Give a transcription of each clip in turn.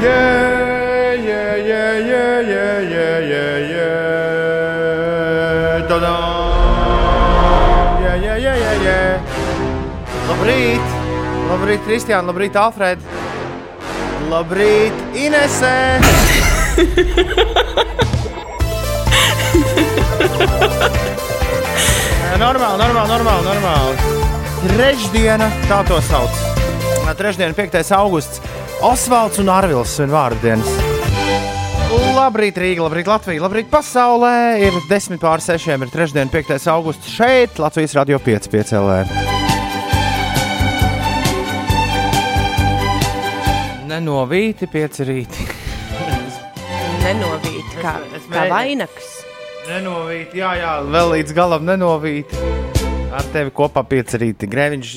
yeah, yeah, yeah, yeah, yeah, yeah, yeah, yeah. Ta-da! Yeah, yeah, yeah, yeah, yeah. Labrīt! Labrīt, Kristiāna! Labrīt, Alfred! Labrīt, Inesē! Normāli, normāli, normāli, normāli. Trešdiena, tā to sauc. Trešdiena, 5. augusts. Osvalds un Arvils svin vārdu dienas. Labrīt, Rīga, labrīt, Latvija, labrīt, pasaulē. Ir 10 pār 6, ir trešdiena, 5. augusts šeit, Latvijas radio 5, 5 LV. Nenovīti, pieci rīti. Nenovīt, kā, Es- es kā vainags. Nenovīti, jā, jā, vēl līdz galam nenovīti. Ar tevi kopā pieci rīti. Grēviņš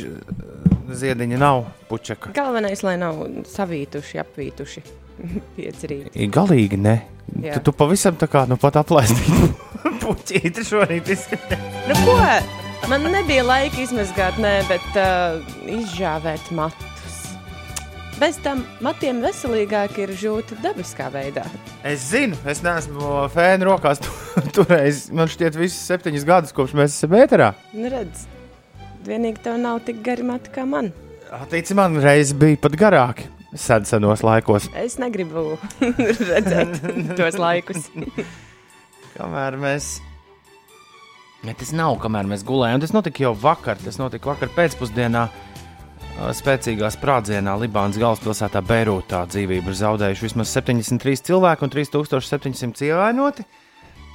ziediņa nav pučaka. Galvenais, lai nav savītuši, apvītuši. Pieci rīti. I Galīgi ne. Tu, tu pavisam tā kā nu pat aplaistīji. Puķīti šorīt izskatās. Nu, ko? Man nebija laika izmazgāt, nē, bet uh, izžāvēt matus. Bez tam matiem veselīgāk ir žūt dabiskā veidā. Es zinu, es neesmu fēnu rokās tu- turējis. Man šķiet, visus septiņus gadus, kopš mēs esam ēterā. Nu, redz, vienīgi tev nav tik gari mati kā man. Tici man, reiz bija pat garāki. Senos laikos. Es negribu redzēt tos laikus. Kamēr mēs. Ne, tas nav, kamēr mēs gulējām. Tas notika jau vakar. Tas notika vakar pēcpusdienā. Spēcīgā sprādzienā Libānas galvaspilsētā Beirūtā dzīvību ir zaudējuši vismaz 73 cilvēki un 3700 ievainoti.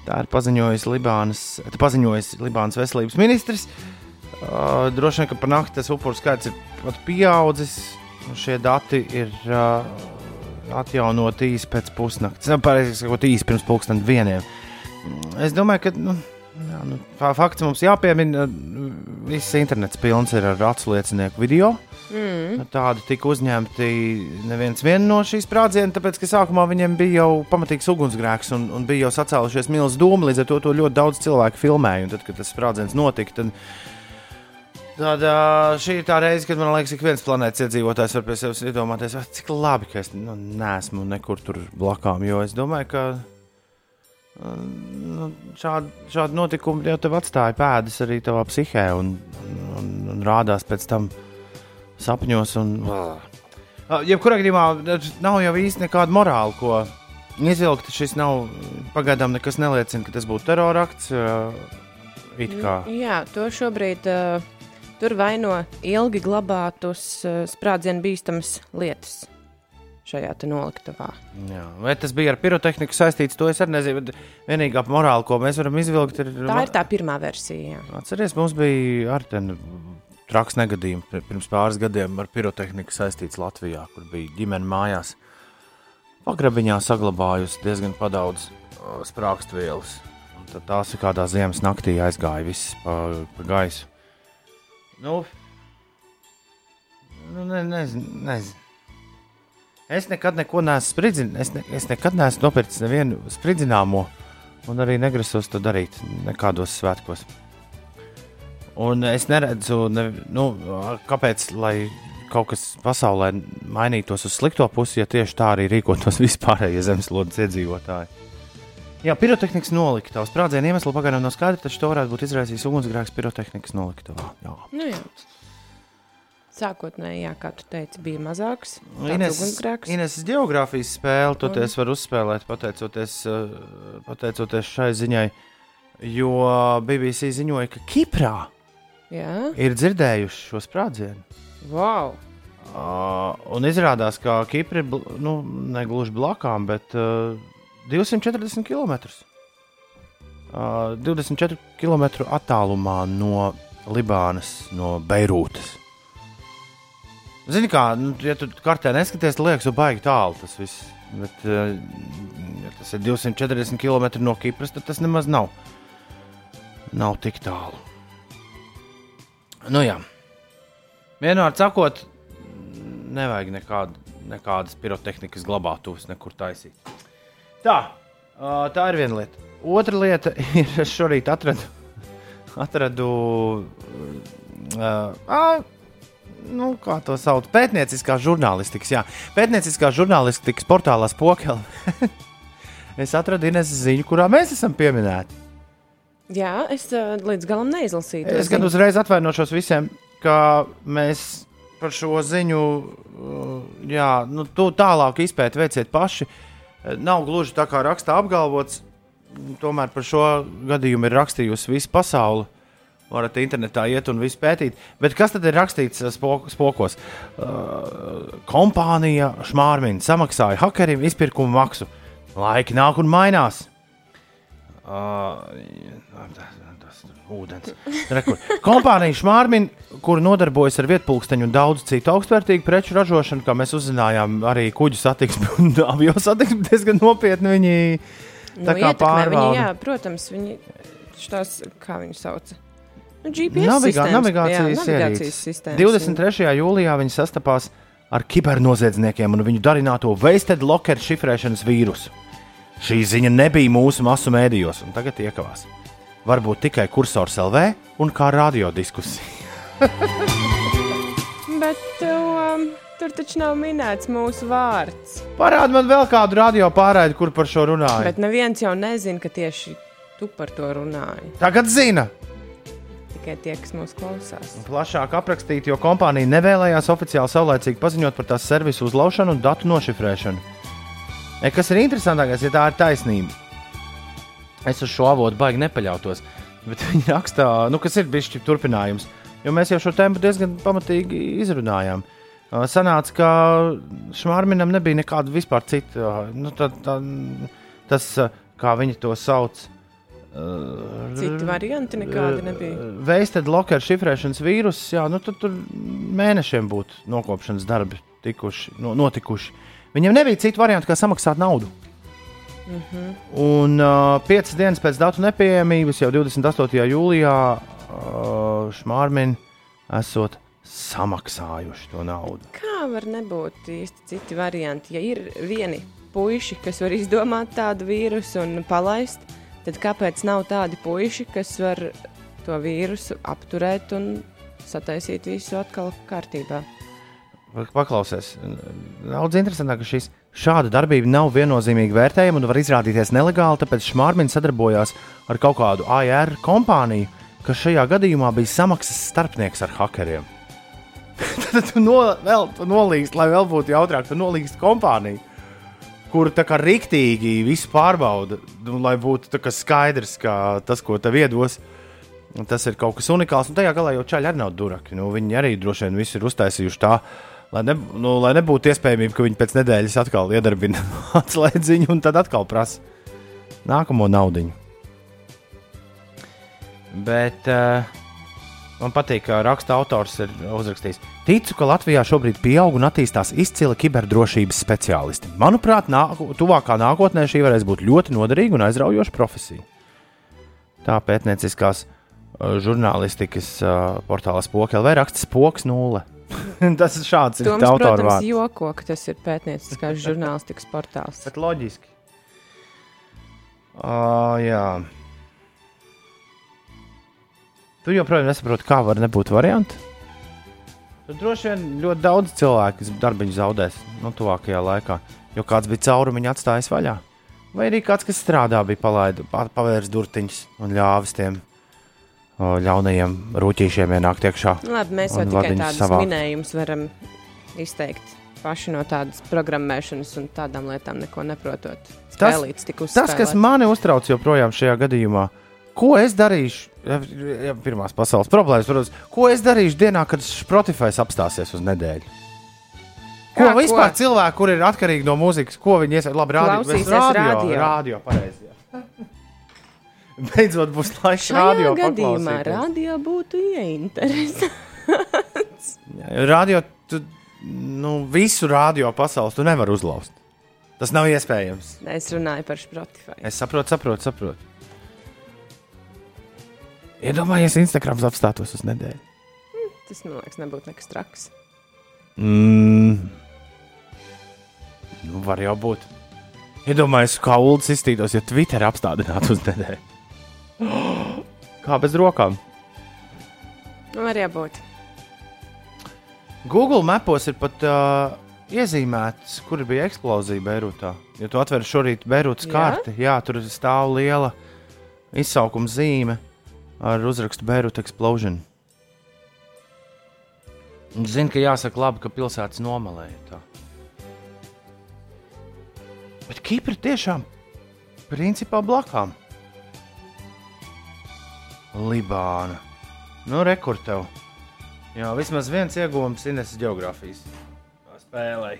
Tā ir paziņojis Libānas, paziņojis Libānas veselības ministrs. Uh, droši vien, ka par nakti tas upuru skaits ir pat pieaudzis. Šie dati ir uh, atjaunoti īsi pēc pusnakts. Nu, Pareizi sakot, īsi pirms pulksten vieniem. Es domāju, ka nu, jā, nu, fa- fakts mums jāpiemina. Viss internets pilns ir ar acu liecinieku video. Mm. Tādi tika uzņemti neviens vien no šīs sprādziena, tāpēc ka sākumā viņiem bija jau pamatīgs ugunsgrēks un, un bija jau sacēlušies milzīgas dūmi. Līdz ar to, to ļoti daudz cilvēku filmēja. Un tad, kad tas sprādziens notika, tad, tad šī ir tā reize, kad man liekas, ik viens planētas iedzīvotājs var pie sevis iedomāties, "Ah, cik labi, ka es nu, neesmu nekur tur blakām. Jo es domāju, ka nu, šādi, šādi notikumi jau tev atstāja pēdas arī tavā psihē un, un, un rādās pēc tam sapņos. Un, jebkurā gadījumā nav jau īsti nekāda morāla, ko izvilkt. Šis nav pagaidām nekas neliecina, ka tas būtu terorakts. It kā. Jā, to šobrīd uh, tur vaino ilgi glabātus uh, sprādzienu bīstamas lietas šajā noliktavā. Jā. Vai tas bija ar pirotehniku saistīts, to es arī nezinu. Vienīgā morāla, ko mēs varam izvilkt, ir. Tā ir tā pirmā versija. jā. Atcerieties, mums bija arī ten traks negadījums pir- pirms pāris gadiem ar pirotehniku saistīts Latvijā, kur bija ģimene mājās. Pagrabiņā saglabājusi diezgan daudz sprāgstvielas. Un Tad tās ir kādā ziemas naktī aizgāja viss pa, pa gaisu. Nu, nu ne, nezinu, nezinu. Es nekad neko neesmu spridzinājis. Es, ne, es nekad neesmu nopircis nevienu spridzināmo, un arī negrasos to darīt nekādos svētkos. Un es neredzu, ne, nu, kāpēc kaut kas pasaulē mainītos uz slikto pusi, ja tieši tā arī rīkotos vispārējie zemeslodes iedzīvotāji. Jā, pirotehnikas noliktavā. Sprādzienu iemeslu pagaidām nav skaidrs, taču to varētu būt izraisījis ugunsgrēks pirotehnikas noliktavā. Jā. Nu, jā. Sākotnēji, jā, kā tu teici, bija mazāks. Ines, geogrāfijas spēle, toties var uzspēlēt pateicoties, eh, pateicoties šai ziņai, jo BBC ziņoja, ka Kiprā Jā, ir dzirdējuši šo sprādzienu. wow! Uh, un izrādās, ka Kipra ir nu, ne gluži blakām, bet uh, 240 km. Uh, 24 km attālumā no Libānas, no Beirūtas. Zini, kā, nu, ja tu kartē neskaties, tad liekas, ka baigi tālu tas viss. Bet, uh, ja tas ir 240 km no Kipras, tad tas nemaz nav. Nav tik tālu. Nu jā. Vienmēr sakot, nevajag nekādu, nekādas pirotehnikas glabātuves nekur taisīt. Tā, tā ir viena lieta. Otra lieta ir, es šorīt atradu, atradu uh, nu, kā to sauc, pētnieciskās žurnālistikas, jā, pētnieciskās žurnālistikas portālā Spokela. es atradu Ines ziņu, kurā mēs esam pieminēti. Jā, es uh, līdz galam neizlasīju. Es gan ziņu. uzreiz atvainošos visiem, ka mēs par šo ziņu, uh, jā, nu, tu tālāk izpēti veiciet paši. Uh, Nav gluži tā kā rakstā apgalvots, tomēr par šo gadījumu ir rakstījusi visa pasaule. Varat internetā iet un visu pētīt. Bet kas tad ir rakstīts uh, spok spokos? Uh, kompānija Šmārmina samaksāja hakerim izpirkuma maksu. Laiki nāk un mainās. Uh, ūdens. Rekur. Kompānija Šmārmina, kur nodarbojas ar vietpunkteņu un daudz citu augstvērtīgu preču ražošanu, kā mēs uzzinājām, arī kuģu satiksmi un avio satiksmi diezgan nopietni viņi tā kā ietekmē Viņi, pārvalda. jā, protams, viņi šos, kā viņi sauc. Nu, GPS Navigā, sistēmas, navigācijas, jā, navigācijas sistēmas. 23. jūlijā viņi sastapās ar kibernoziedzniekiem un viņu darināto Wasted Locker šifrēšanas vīrusu. Šī ziņa nebija mūsu masu mēdījos, un tagad iekavās. Varbūt tikai kursors LV un kā radiodiskusija. Bet um, tur taču nav minēts mūsu vārds. Parādi man vēl kādu radio pārraidi, kur par šo runāja. Bet neviens jau nezina, ka tieši tu par to runāji. Tagad zina. Tikai tie, kas mūs klausās. Plašāk aprakstīt, jo kompānija nevēlējās oficiāli saulēcīgi paziņot par tās servisu uzlaušanu un datu nošifrēšanu. E, kas ir interesantākais, ja tā ir taisnība? Es uz šo avotu baigi nepaļautos. Bet viņi rakstā, nu, kas ir bijis turpinājums, jo mēs jau šo tēmu diezgan pamatīgi izrunājām. Sanāca, ka Šmārminam nebija nekāda vispār cita. Nu, tā, tā, tas, kā viņi to sauc, uh, Citi varianti nekādi nebija. Veisted locker šifrēšanas vīrus, jā, nu tad tur mēnešiem būtu nokopšanas darbi tikuši, no, notikuši. Viņam nebija citu variantu, kā samaksāt naudu. Mm -hmm. Un uh, piecas dienas pēc datu nepieejamības, jau 28. jūlijā, uh, Šmārmina esot samaksājuši to naudu. Kā var nebūt īsti citi varianti? Ja ir vieni puiši, kas var izdomāt tādu vīrusu un palaist, tad kāpēc nav tādi puiši, kas var to vīrusu apturēt un sataisīt visu atkal kārtībā? Paklausies, daudz interesantāk, ka šis, šāda darbība nav viennozīmīgi vērtējama un var izrādīties nelegāli, tāpēc Šmārmins sadarbojās ar kaut kādu AR kompāniju, kas šajā gadījumā bija samaksas starpnieks ar hakeriem. Tad tu, no, vēl, tu nolīgst, lai vēl būtu jautrāk, tu nolīgst kompāniju, kur tā kā riktīgi visu pārbauda, nu, lai būtu skaidrs, ka tas, ko tev iedos, tas ir kaut kas unikāls. Un tajā galā jau čaļi arī nav duraki. Nu, viņi arī droši vien visu ir uztaisījuši tā, lai, ne, nu, lai nebūtu iespējamība, ka viņi pēc nedēļas atkal iedarbina atslēdziņu un tad atkal prasa nākamo naudu. Bet uh, man patīk, ka raksta autors ir uzrakstījis. Ticu, ka Latvijā šobrīd pieaug un attīstās izcila kiberdrošības speciālisti. Manuprāt, nāku, tuvākā nākotnē šī varēs būt ļoti noderīga un aizraujoša profesija. Tā pētnieciskās uh, žurnālistikas uh, portālā Spoka LV raksts Spoks nulle. tas ir šāds ir Toms, tā autora protams, vārds. joko, ka tas ir pētnieciskās žurnālistikas portāls. Bet loģiski. Uh, jā. Tu joprojām nesaproti, kā var nebūt varianti. Tad droši vien ļoti daudz cilvēku darbiņu zaudēs no tuvākajā laikā, jo kāds bija caurumiņu atstājis vaļā. Vai arī kāds, kas strādā, bija palaidis, pavērs durtiņus un ļāvis tiem ļaunajiem rūtīšiem ienākt iekšā. Labi, mēs jau tikai tādus savākt. minējumus varam izteikt paši no tādas programmēšanas un tādām lietām neko neprotot. Tas- Spēlīts tik Tas, kas mani uztrauc joprojām šajā gadījumā, ko es darīšu, ja, pirmās pasaules problēmas, protams, ko es darīšu dienā, kad Spotify apstāsies uz nedēļu. Ko Kā, ko? vispār cilvēki, kur ir atkarīgi no mūzikas, ko viņi iesaistās? Labi, Klausīsies radio, radio. radio pareizi. Beidzot būs laiks radio gadījumā radio būtu ieinteresēts. Jā, Radio, tu, nu, visu radio pasaules tu nevari uzlauzt. Tas nav iespējams. es runāju par Spotify. Es saprotu, saprotu, saprotu. Iedomājies, Instagrams apstātos uz nedēļu. Tas, man liekas, nebūtu nekas traks. Mm. Nu, var jau būt. Iedomājieties, kā ULDS izstītos, ja Twitter apstādinātu uz nedēļu. Kā bez rokām. Var jābūt. Google mapos ir pat uh, iezīmēts, kur bija eksplozija Beirutā. Ja tu atver šorīt Beirutas Jā? karti, jā, tur stāv liela izsaukuma zīme ar uzrakstu Beiruta Explosion. Zinu, ka jāsaka labi, ka pilsētas nomalēja tā. Bet Kipra tiešām principā blakām. Libāna. Nu, rekur tev. Jā, vismaz viens iegūms Ineses geogrāfijas spēlē.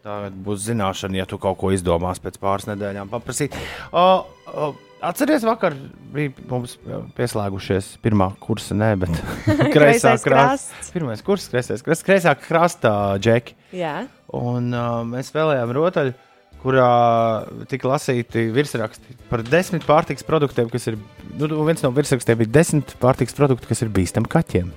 Tā būs zināšana, ja tu kaut ko izdomās pēc pāris nedēļām paprasīt. O, o, atceries, vakar bija mums pieslēgušies pirmā kursa, ne, bet kreisā krasts. Pirmais kurs, kreisais krasts, kreisā krasta džeki. Jā, Un uh, mēs spēlējām rotaļu, kurā tika lasīti virsraksti par desmit pārtiks produktiem, kas ir. Nu, viens no virsrakstiem bija desmit pārtiks produkti, kas ir bīstami kaķiem.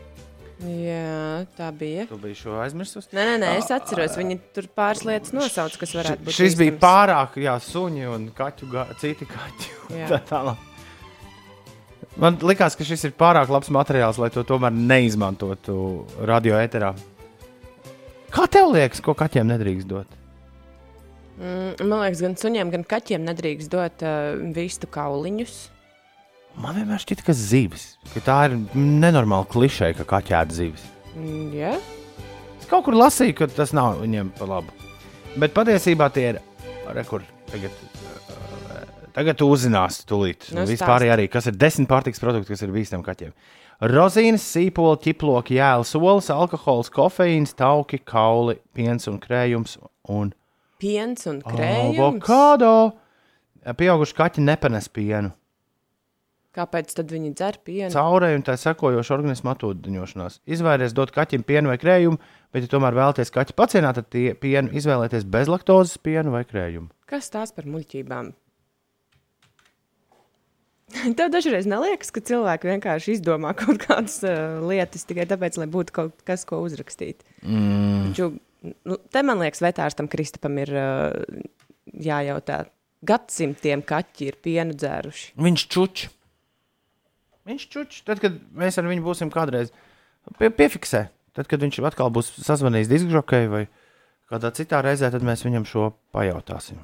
jā, tā bija. Tu biji šo aizmirsus? Nē, nē, nē, es atceros, viņi tur pāris lietas nosauca, kas varētu būt. Šis bija pārāk, jā, suņi un kaķu, gā, citi kaķi. Tā tālāk. Man liekas, ka šis ir pārāk labs materiāls, lai to tomēr neizmantotu radio eterā. Kā tev liekas, ko kaķiem nedrīkst dot? Mm, man liekas, gan suņiem, gan kaķiem nedrīkst dot uh, vistu kauliņus. Man vienmēr šķiet, ka zivis, ka tā ir nenormāla klišeja, ka kaķi ēd zivis. Mm, jā, Es kaut kur lasīju, ka tas nav viņiem pa labu. Bet patiesībā tie ir rekordi. Tagad, uh, tagad tu uzzināsi, tūlīt. Nu, Vispār arī, kas ir desmit pārtiks produkti, kas ir bīstami kaķiem. Rozīnes, sīpola, ķiploki, jēlas, olas, alkohols, kofeīns, tauki, kauli, piens un krējums un piens un krējums. avokado. Pieauguši kaķi nepanes pienu. Kāpēc tad viņi dzer pienu? Caurēji un tā sekojoša organisma atūdeņošanās. Izvairies dot kaķim pienu vai krējumu, bet, ja tomēr vēlaties kaķi pacienāt, tad tie pienu izvēlēties bez laktozes pienu vai krējumu. Kas tās par muļķībām? Tev dažreiz neliekas, ka cilvēki vienkārši izdomā kaut kādas uh, lietas tikai tāpēc, lai būtu kaut kas, ko uzrakstīt. Mm. Taču, nu, te man liekas, vetārstam Kristapam ir uh, jājautā. Gadsimtiem kaķi ir pienu dzēruši. Viņš čuč. Viņš čuč. Tad, kad mēs ar viņu būsim kādreiz pie, piefiksē, tad, kad viņš atkal būs sazvanījis diskžokei vai kādā citā reizē, tad mēs viņam šo pajautāsim.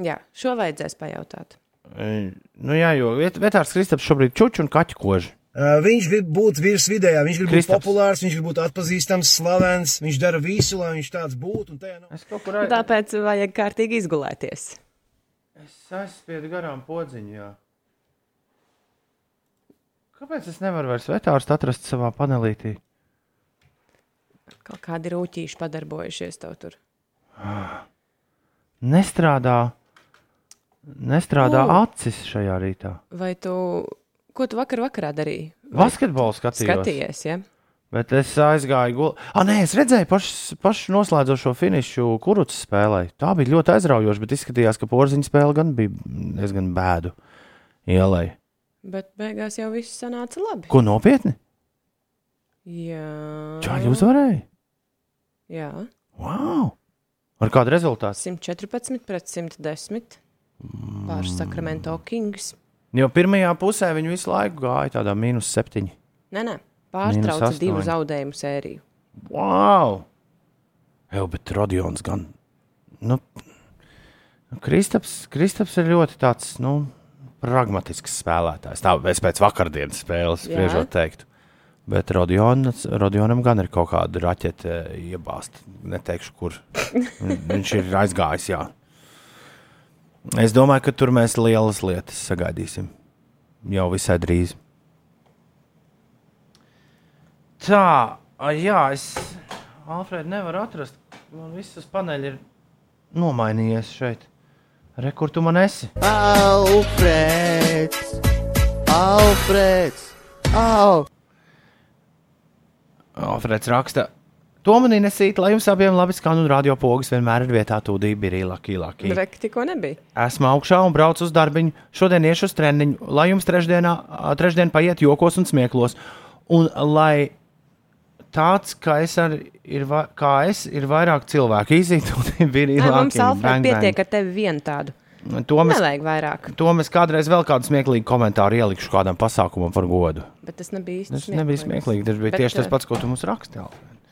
Jā, šo vajadzēs pajautāt. E, Nu, jā, jo vetārs Kristaps šobrīd čuč un kaķu kož. Viņš grib būt virs vidējā, viņš grib būt Kristaps. populārs, viņš grib būt atpazīstams, slavens, viņš dara visu, lai viņš tāds būtu. nav- Es kaut kur Tāpēc vajag kārtīgi izgulēties. Es aizspiedu garām podziņu. Jā. Kāpēc es nevaru vairs vetārstu atrast savā panelītī? Kaut kādi rūtīši padarbojušies tev tur. Nestrādā, nestrādā O. acis šajā rītā. Vai tu, ko tu vakar vakarā darīji? Basketbolu skatījos. Skatījies, ja? Bet es aizgāju gulēt. Ah, nē, es redzēju pašu, pašu noslēdzošo finišu kurus spēlē. Tā bija ļoti aizraujoša, bet izskatījās, ka porziņa spēle gan bija diezgan bēdu ielai. Bet beigās jau viss sanāca labi. Ko nopietni? Jā. Čāļi uzvarēja. Jā. Wow! Ar kādu rezultātu? 114 pret 110 pār Sakramento Kings. Jo pirmajā pusē viņi visu laiku gāja tādā mīnus septiņi. Nē, nē, pārtrauca divu zaudējumu sēriju. Wow! Jā, bet Rodions gan. Nu, Kristaps, Kristaps ir ļoti tāds, nu, pragmatisks spēlētājs. Tā es pēc vakardienas spēles spriežot teiktu. Bet Rodionas, Rodionam gan ir kaut kāda raķete iebāzta. Neteikšu, kur. Viņ- Viņš ir aizgājis, jā. Es domāju, ka tur mēs lielas lietas sagaidīsim. Jau visai drīz. Tā, a, jā, es Alfrēdu nevaru atrast. Man viss uz paneļa ir nomainījies šeit. Re, kur tu man esi? Alfrēds! Alfrēds! Au! Alfrēds raksta. To manī nesīt, lai jums abiem labi skan un radio pogas vienmēr ir vietā tūdī bija laki. Reki tikko nebija. Esmu augšā un braucu uz darbiņu. Šodien iešu uz treniņu, lai jums trešdienā, trešdien paiet jokos un smieklos. Un lai tāds, kā es, ar, ir, kā es ir vairāk cilvēku izīt, un bija Ai, mums. Alfred pietiek ar tevi vienu tādu. To mēs, to mēs kādreiz vēl kādu smieklīgu komentāru ielikšu kādam pasākumam par godu. Bet tas nebija īsti Tas nebija smieklīgi. Tas bija Bet, tieši tas eh, pats, ko tu mums rakstīji.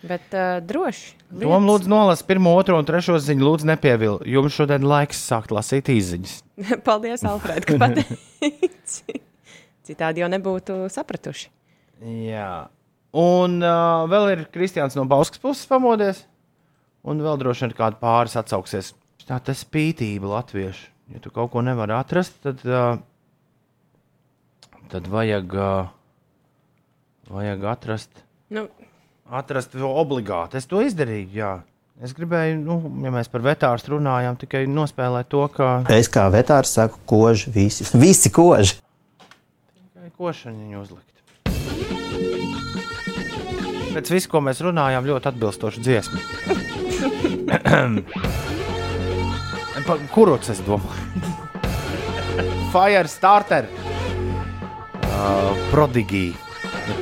Bet uh, droši. Tom lūdzu nolas pirmo, otro un trešo ziņu. Lūdzu, nepievil. Jums šodien laiks sākt lasīt izziņas. Paldies, Alfred, ka pateici. Citādi jau nebūtu sapratuši. Jā. Un uh, vēl ir Kristians no Bauskas puses pamodies. Un vēl droši vien kāda pāris atsauksies. Tā tas spītība latviešu. Ja tu kaut ko nevari atrast, tad, uh, tad vajag, uh, vajag atrast, Nu, atrast to obligāti. Es to izdarīju, jā. Es gribēju, nu, ja mēs par vetārstu runājām, tikai nospēlēt to, ka Es kā vetārs saku, koži visi. Visi koži. košaniņu uzlikt. Pēc visu, ko mēs runājām, ļoti atbilstoši dziesma. Pa- Kurots es domāju? Fire starter. Uh, prodigī.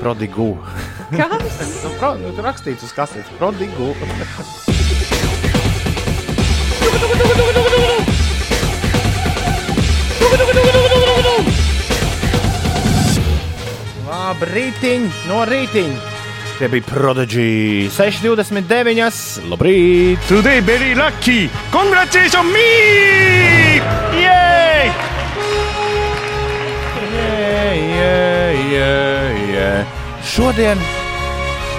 Prodigu. kas? Nu, pro, nu, tur rakstīts uz kasetes. Prodigu. Labi, rītiņ, no rītiņa. Tie bija Prodigy 629. Labrīt! Today very lucky. Congratulations me! Yay! Yeah, yeah, yeah, yeah. Šodien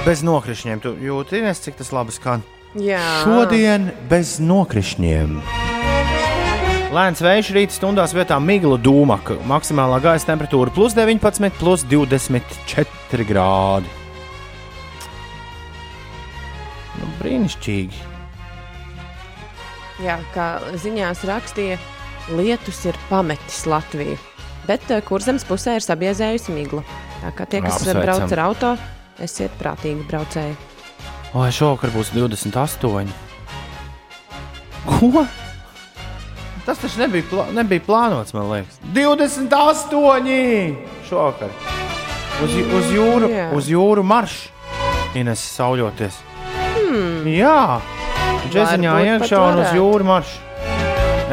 bez nokrišņiem. Tu jūties, cik tas labi skan? Jā. Šodien bez nokrišņiem. Lēns vējš rīta stundās vietā migla dūmaka. Maksimālā gaisa temperatūra plus 19, plus 24 grādi. Nu, brīnišķīgi. Jā, kā ziņās rakstīja, lietus ir pametis Latviju. Bet uh, kurzems pusē ir sabiezējusi migla. Tā kā tie, kas Apsveicam. brauc ar auto, esiet prātīgi braucēji. Vai šovakar būs 28? Ko? Tas taču nebija, plā, nebija plānots, man liekas. 28! Šovakar. Uz, uz jūru, Jā. uz jūru maršu. Ines sauļoties. Hmm. Jā, pat iekšā un uz jūru maršu.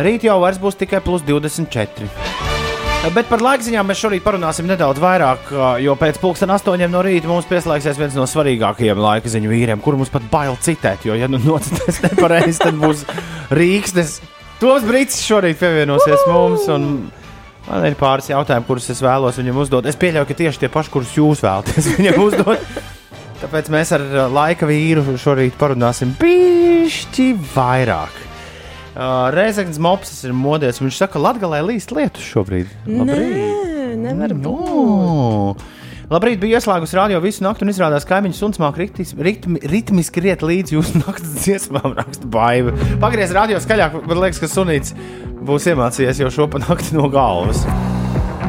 Rīt jau vairs būs tikai plus 24. Bet par laikziņām mēs šorīt parunāsim nedaudz vairāk, jo pēc pusdienas astoņiem no rīta mums pieslēgsies viens no svarīgākajiem laika ziņu vīriem, kuru mums pat bail citēt. Jo, ja nu nocitēs nepareizi, tad būs Rīgas. Tos brīdis šorīt pievienosies mums. un Man ir pāris jautājumu, kurus es vēlos viņam uzdot. Es pieļauju, ka tieši tie paši, kurus jūs vēlaties viņam uzdot. Tāpēc mēs ar uh, laika vīru šorīt parunāsim pišķi vairāk. Uh, Reizekns Mopsis ir modies. Viņš saka, ka Latvijā līst lietus šobrīd. Nē, nevar būt. No. Labrīt, bija ieslēgusi radio visu nakti un izrādās, ka kaimiņš suns māk ritmis, ritmi, ritmiski riet līdzi jūsu naktas dziesmām, raksta baiva. Pagriez radio skaļāk, man liekas, ka sunīts būs iemācījies jau šo panākti no galvas.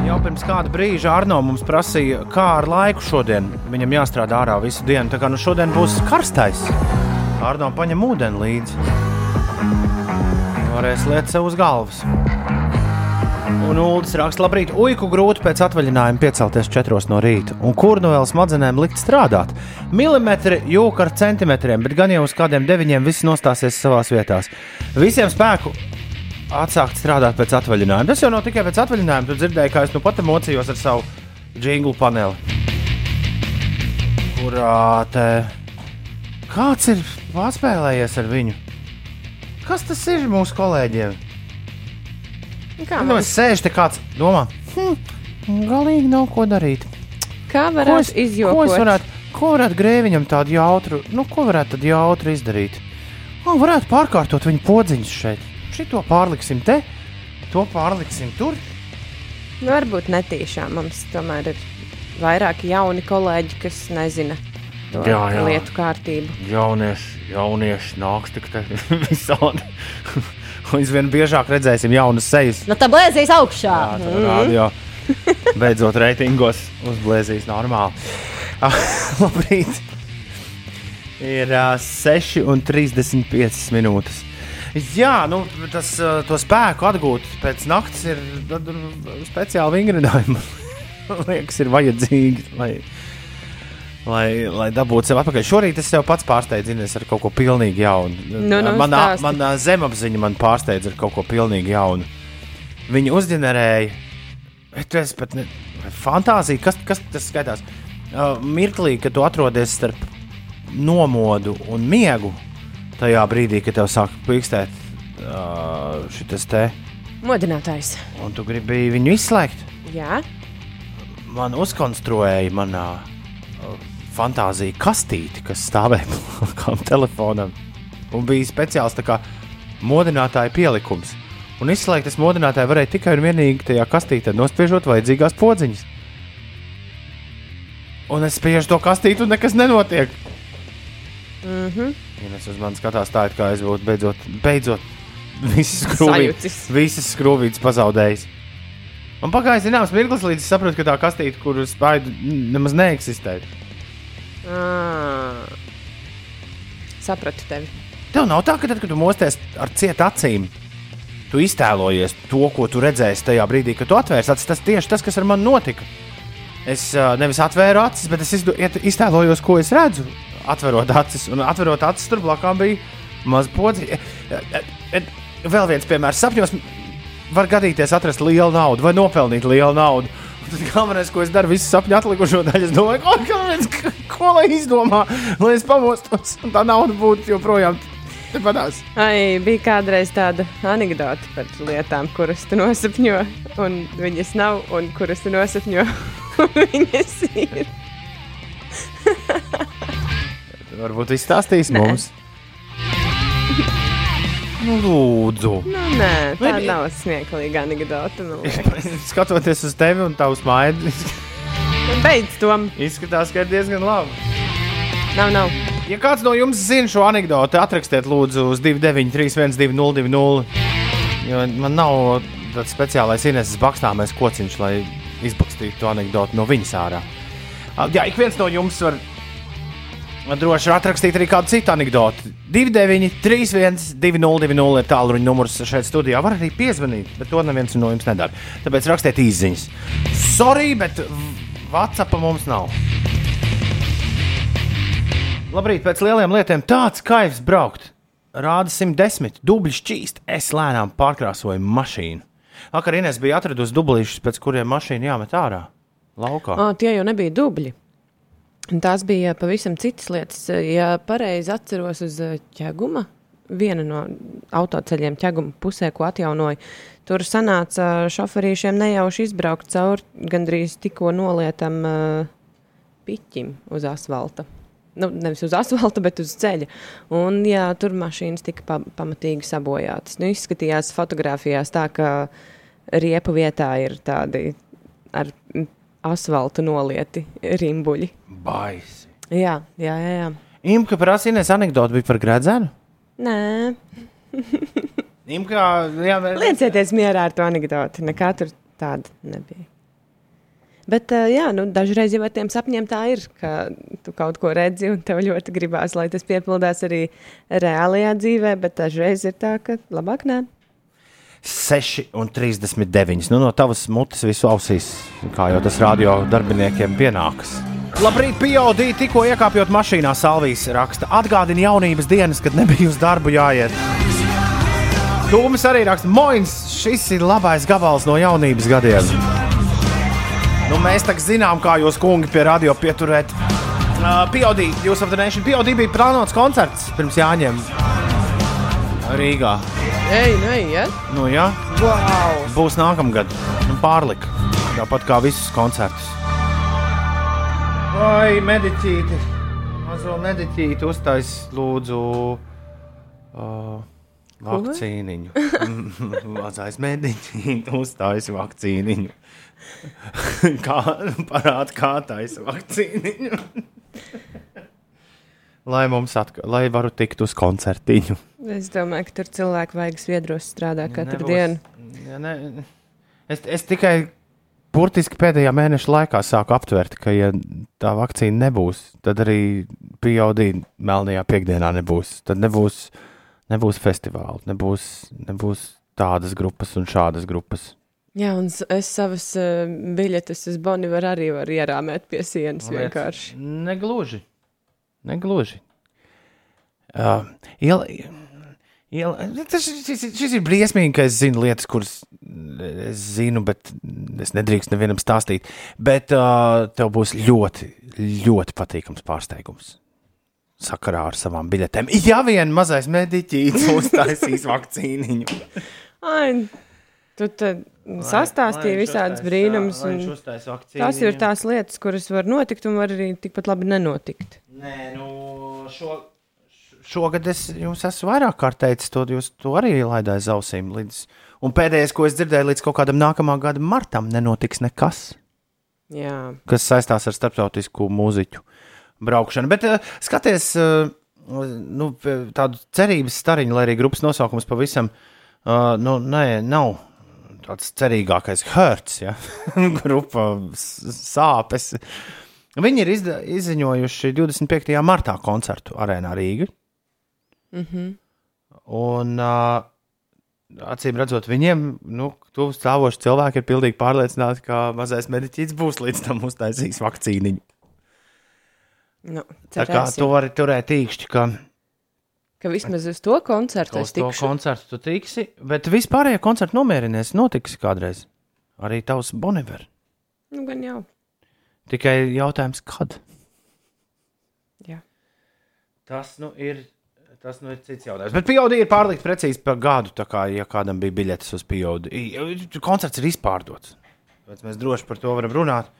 Jau pirms kāda brīža Arno mums prasīja, kā ar laiku šodien. Viņam jāstrādā ārā visu dienu, tā kā nu šodien būs karstais. Arno paņem ūdeni līdzi. Varēs liet sev uz galvas. Un Ulas raksta, labrīt, uiku grūti pēc atvaļinājuma piecelties četros no rīta. Un kur nu vēl smadzenēm likt strādāt? Milimetri jūka ar centimetriem, bet gan jau uz kādiem deviņiem viss nostāsies savās vietās. Visiem spēku atsākt strādāt pēc atvaļinājuma. Tas jau nav tikai pēc atvaļinājuma. Tu dzirdēji, kā es nu pat mocījos ar savu jinglu paneli. Kurā te kāds ir paspēlējies ar viņu? Kas tas ir mūsu kolēģiem? Kā, Nu, es sēžu te kāds domā, hm, galīgi nav ko darīt. kā Ko varētu ko izjokot? es varētu, ko varētu grēviņam tādu jautru, nu, ko varētu tad jautru izdarīt? O, varētu pārkārtot viņa podziņus šeit. Šito pārliksim te, to pārliksim tur. Nu, varbūt netīšām mums tomēr ir vairāki jauni kolēģi, kas nezina to Jā, jā. lietu kārtību. Jaunieši, jaunieši nāks tik te visādi. Līdz vien biežāk redzēsim jaunas sejas. Nu, tā blēzīs augšā. Jā, tā rādio. Beidzot, reitingos uzblēzīs normāli. Ah, Labrīt! Ir uh, 6,35 minūtes. Jā, nu, tas uh, to spēku atgūt pēc naktas ir speciāli vingrinājumi. Liekas, ir vajadzīgi, lai, lai, lai dabūtu sev atpakaļ. Šorīt es sev pats pārsteidzu Ines, ar kaut ko pilnīgi jaunu. Nu, nu, manā, stāsti. manā zemapziņa man pārsteidza ar kaut ko pilnīgi jaunu. Viņi uzģenerēja, tas pat ne, fantāzija, kas, kas tas skaitās. Uh, mirklī, kad tu atrodies starp nomodu un miegu tajā brīdī, kad tev sāk pīkstēt uh, šis te, Modinātājs. un tu gribi viņu izslēgt. Jā, Man uzkonstruēja manā uh, fantāzija kastīti, kas stāvēja blakus telefonam. Un bija speciāls kā modinātāja pielikums. Un izslēgt es modinātāju varēju tikai un vienīgi tajā kastītē, nospiežot vajadzīgās podziņas. Un es spiežu to kastīti, un nekas nenotiek. mm -hmm. Ines uz mani skatās tā, it kā es būtu beidzot, beidzot visas skrūvītes, Sajūcis. visas skrūvītes pazaudējis. Un pagāja zināms mirklis, līdz es sapratu, ka tā kastīte, kur spaidu, nemaz neeksistē. Ah. Sapratu tevi. Tev nav tā, ka tad, kad tu mosties ar cietu acīm, tu iztēlojies to, ko tu redzēsi tajā brīdī, kad tu atvērsi acis. Tas tieši tas, kas ar mani notika. Es nevis atvēru acis, bet es iztēlojos, ko es redzu. Atverot acis, un atverot acis, tur blakus bija maza podziņa. Vēl viens piemērs sapņos var gadīties atrast lielu naudu vai nopelnīt lielu naudu. Tad galvenais, ko es daru, visu sapņu atlikušo daļu, es domāju, ko, ko, ko lai izdomā, lai es pamostos, un tā nauda būtu joprojām. Ai, bija kādreiz tāda anekdote par lietām, kuras tu nosapņo, un viņas nav, un kuras tu nosapņo, un viņas ir. Varbūt izstāstīs Nē. mums. Nu, lūdzu. Nu, nē, tā Vai- nav smieklīga anekdote. liekas. Skatoties uz tevi un tavu smaidu, Beidz to. izskatās, ka ir diezgan labi. Nav, nav. Ja kāds no jums zina šo anekdoti, atrakstiet lūdzu uz 293, 202, jo man nav tāds speciālais Ineses bakstāmais kociņš, lai izbakstītu to anekdoti no viņas ārā. Jā, ik viens no jums var droši atrakstīt arī kādu citu anekdoti. 29, 31, 202 ir tālruņa numurs šeit studijā. Var arī piezvanīt, bet to neviens no jums nedara. Tāpēc rakstiet īsiņas. Sorry, bet WhatsApp mums nav. Labrīt, pēc lieliem lietiem tāds kaivs braukt. Rāda 110, dubļi šķīst, es lēnām pārkrāsoju mašīnu. Vakar Inês bija atradusi dublīšus, pēc kuriem mašīna jāmet ārā. Laukā. O, tie jau nebija dubļi. Tās bija pavisam citas lietas. Ja pareizi atceros uz eh, ķēguma, viena no autoceļiem ķēguma pusē, ko atjaunoja, tur sanāca šoferīšiem nejauši izbraukt cauri gandrīz tikko nolietam uh, piķim uz asfalta. Nu, nevis uz asfalta, bet uz ceļa. Un, jā, tur mašīnas tika pa pamatīgi sabojātas. Nu, izskatījās fotografijās tā, ka riepu vietā ir tādi ar asfaltu nolieti rimbuļi. Baisi. Jā, jā, jā. jā. Imka prasa, Inês anekdote bija par gredzenu. Nē, Imka, jā, mēs... liecieties mierā ar to anekdoti. Nekā tur tāda nebija. Bet, uh, jā, nu, dažreiz jau ar tiem sapņiem tā ir, ka tu kaut ko redzi un tev ļoti gribās, lai tas piepildās arī reālajā dzīvē, bet dažreiz ir tā, ka labāk nē. 6 un 39. Nu, no tavas mutes visu ausīs, kā jau tas radio darbiniekiem pienākas. Labrīt, pieaudī, tikko iekāpjot mašīnā, Salvijas raksta. Atgādina jaunības dienas, kad nebija uz darbu jāiet. Tūmis arī raksta, Moins, šis ir labais gabals no jaunības gadiem. Nu, mēs tagad zinām, kā jūs, kungi, pie radio pieturēt. Uh, Pieaudī, jūs nation, Pieaudī bija plānots koncerts pirms jāņem Rīgā. Ej, nu, ej, ja? Nu, jā, Wow! būs nākamgad. Nu, pārlika. Tāpat kā visus koncertus. Vai mediķīti? Mazo mediķīti uztais lūdzu uh, vakcīniņu. Mazais mediķīti uztais vakcīniņu. kā parāda, kā taisa vakcīniņu. lai mums atkal, lai varu tikt uz koncertiņu. Es domāju, ka tur cilvēki vajag sviedros strādā katru Nebūs- dienu. Ja ne, es, es tikai burtiski pēdējā mēneša laikā sāku aptvert, ka, ja tā vakcīna nebūs, tad arī pieaudī melnajā piekdienā nebūs. Tad nebūs, nebūs festivāla, nebūs, nebūs tādas grupas un šādas grupas. Jā, un es savas uh, biļetes uz Bonivaru arī varu ierāmēt pie sienas vienkārši. Negluži. Negluži. Uh, iela, iela, tas, šis, šis ir briesmīgi, ka es zinu lietas, kuras es zinu, bet es nedrīkstu nevienam stāstīt. Bet uh, tev būs ļoti, ļoti patīkams pārsteigums. sakarā ar savām biļetēm. Ja vien mazais mediķīts uztaisīs vakcīniņu. Ai, tu tad sastāstīji visādas brīnumus. un Tās ir tās lietas, kuras var notikt un var arī tikpat labi nenotikt. Nē, nu, šo, šogad es jums esmu vairāk kārt teicis, to jūs to arī laidāt aiz ausīm. Līdz, un pēdējais, ko es dzirdēju, līdz kaut kādam nākamā gada martam, nenotiks nekas, Jā, kas saistās ar starptautisku mūziķu braukšanu. Bet uh, skaties, uh, nu, tādu cerības stariņu, lai arī grupas nosaukums pavisam uh, nu, nē, nav. Tāds cerīgākais hurts, ja? grupa sāpes. Viņi ir izda, izziņojuši 25. martā koncertu arēnā Rīgā. mm -hmm. Un, uh, acīm redzot, viņiem, nu, tuvu stāvoši cilvēki ir pilnīgi pārliecināti, ka mazais mediķis būs līdz tam uztaisījis vakcīniņu. nu, Tā kā cerēsim, tu vari turēt īkšķi, ka ka vismaz uz to koncertu uz es to tikšu. koncertu tu tiksi, bet vispārējie koncerti nomierinies, notiks kādreiz. Arī tavs Boniver. Nu, gan jau. Tikai jautājums, kad? Jā. Tas nu ir. Tas nu ir cits jautājums. Bet pieaudī ir pārlikt precīzi par gadu. Tā kā, ja kādam bija biļetes uz pieaudī, koncerts ir izpārdots. Tāpēc mēs droši par to varam runāt.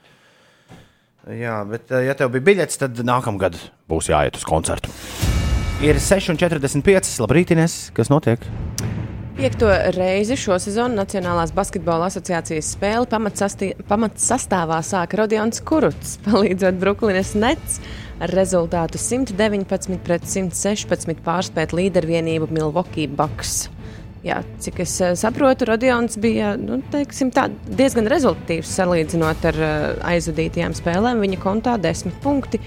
Jā, bet, eh, ja tev bija biļetes, tad nākamgad būs jāiet uz koncertu. Ir 6,45. Labrīt, Ines. Kas notiek? Piekto reizi šo sezonu Nacionālās basketbola asociācijas spēli pamatsastāvā sāka Rodions Kuruts, palīdzot Brooklynas Nets ar rezultātu 119 pret 116 pārspēt līdervienību Milwaukee Bucks. Jā, cik es eh, saprotu, Rodions bija nu, teiksim, tā, diezgan rezultatīvs salīdzinot ar eh, aizvadītajām spēlēm. Viņa kontā desmit punkti.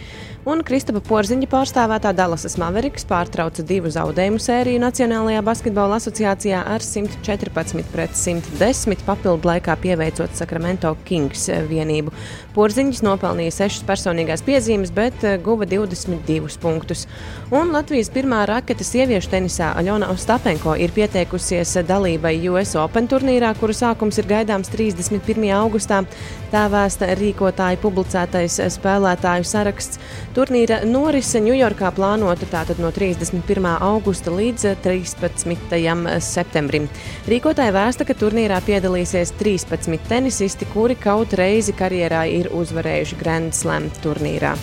Un Kristapa Porziņa pārstāvētā Dallasas Mavericks pārtrauca divu zaudējumu sēriju Nacionālajā basketbola asociācijā ar 114 pret 110 papildu laikā pieveicot Sacramento Kings vienību. Porziņš nopelnīja 6 personīgās piezīmes, bet eh, guva 22 punktus. Un Latvijas pirmā raketa sieviešu tenisā Aļona Ostapenko ir pieteikusies dalībai US Open turnīrā, kuru sākums ir gaidāms 31. augustā. Tā vēsta rīkotāja publicētais spēlētāju saraksts. Turnīra norise Ņujorkā plānota tātad no 31. augusta līdz 13. septembrim. Rīkotāja vēsta, ka turnīrā piedalīsies 13 tenisisti, kuri kaut reizi karjerā ir uzvarējuši Grand Slam turnīrā.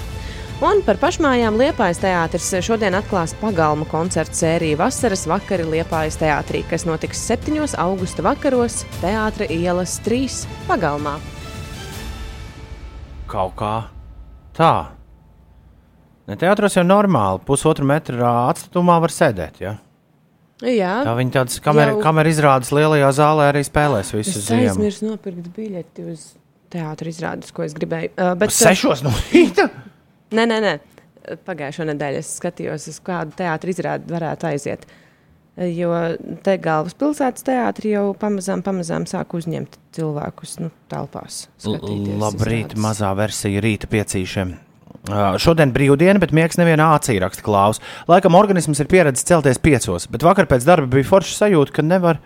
Un par pašmājām Liepājas teātris šodien atklās pagalmu koncertu sēriju Vasaras vakari Liepājas teātrī, kas notiks 7. augusta vakaros Teātra ielas 3 pagalmā. Kaut kā tā. Ne teātros jau normāli, pusotru metru atstutumā var sēdēt. Ja? Jā, Tā viņi tādas kameras Jau- kamer izrādes lielajā zālē arī spēlēs visu es ziemu. aizmirsu nopirkt biļeti uz teātra izrādes, ko es gribēju. Uh, bet, Uz Sešos no rīta. Nē, nē, nē. Pagājušā nedēļa es skatījos, uz kādu teātrus izrādi varētu aiziet. Jo te galvaspilsētas teātris jau pamazām, pamazām sāk uzņemt cilvēkus nu, telpās. skatīties Labrīt, izrādes. mazā versija rīta piecīšiem. Uh, šodien brīvdiena, bet miegs nevienā acī raksta klaus. Laikam organisms ir pieredzējis celties piecos, bet vakar pēc darba bija forša sajūta, ka nevar,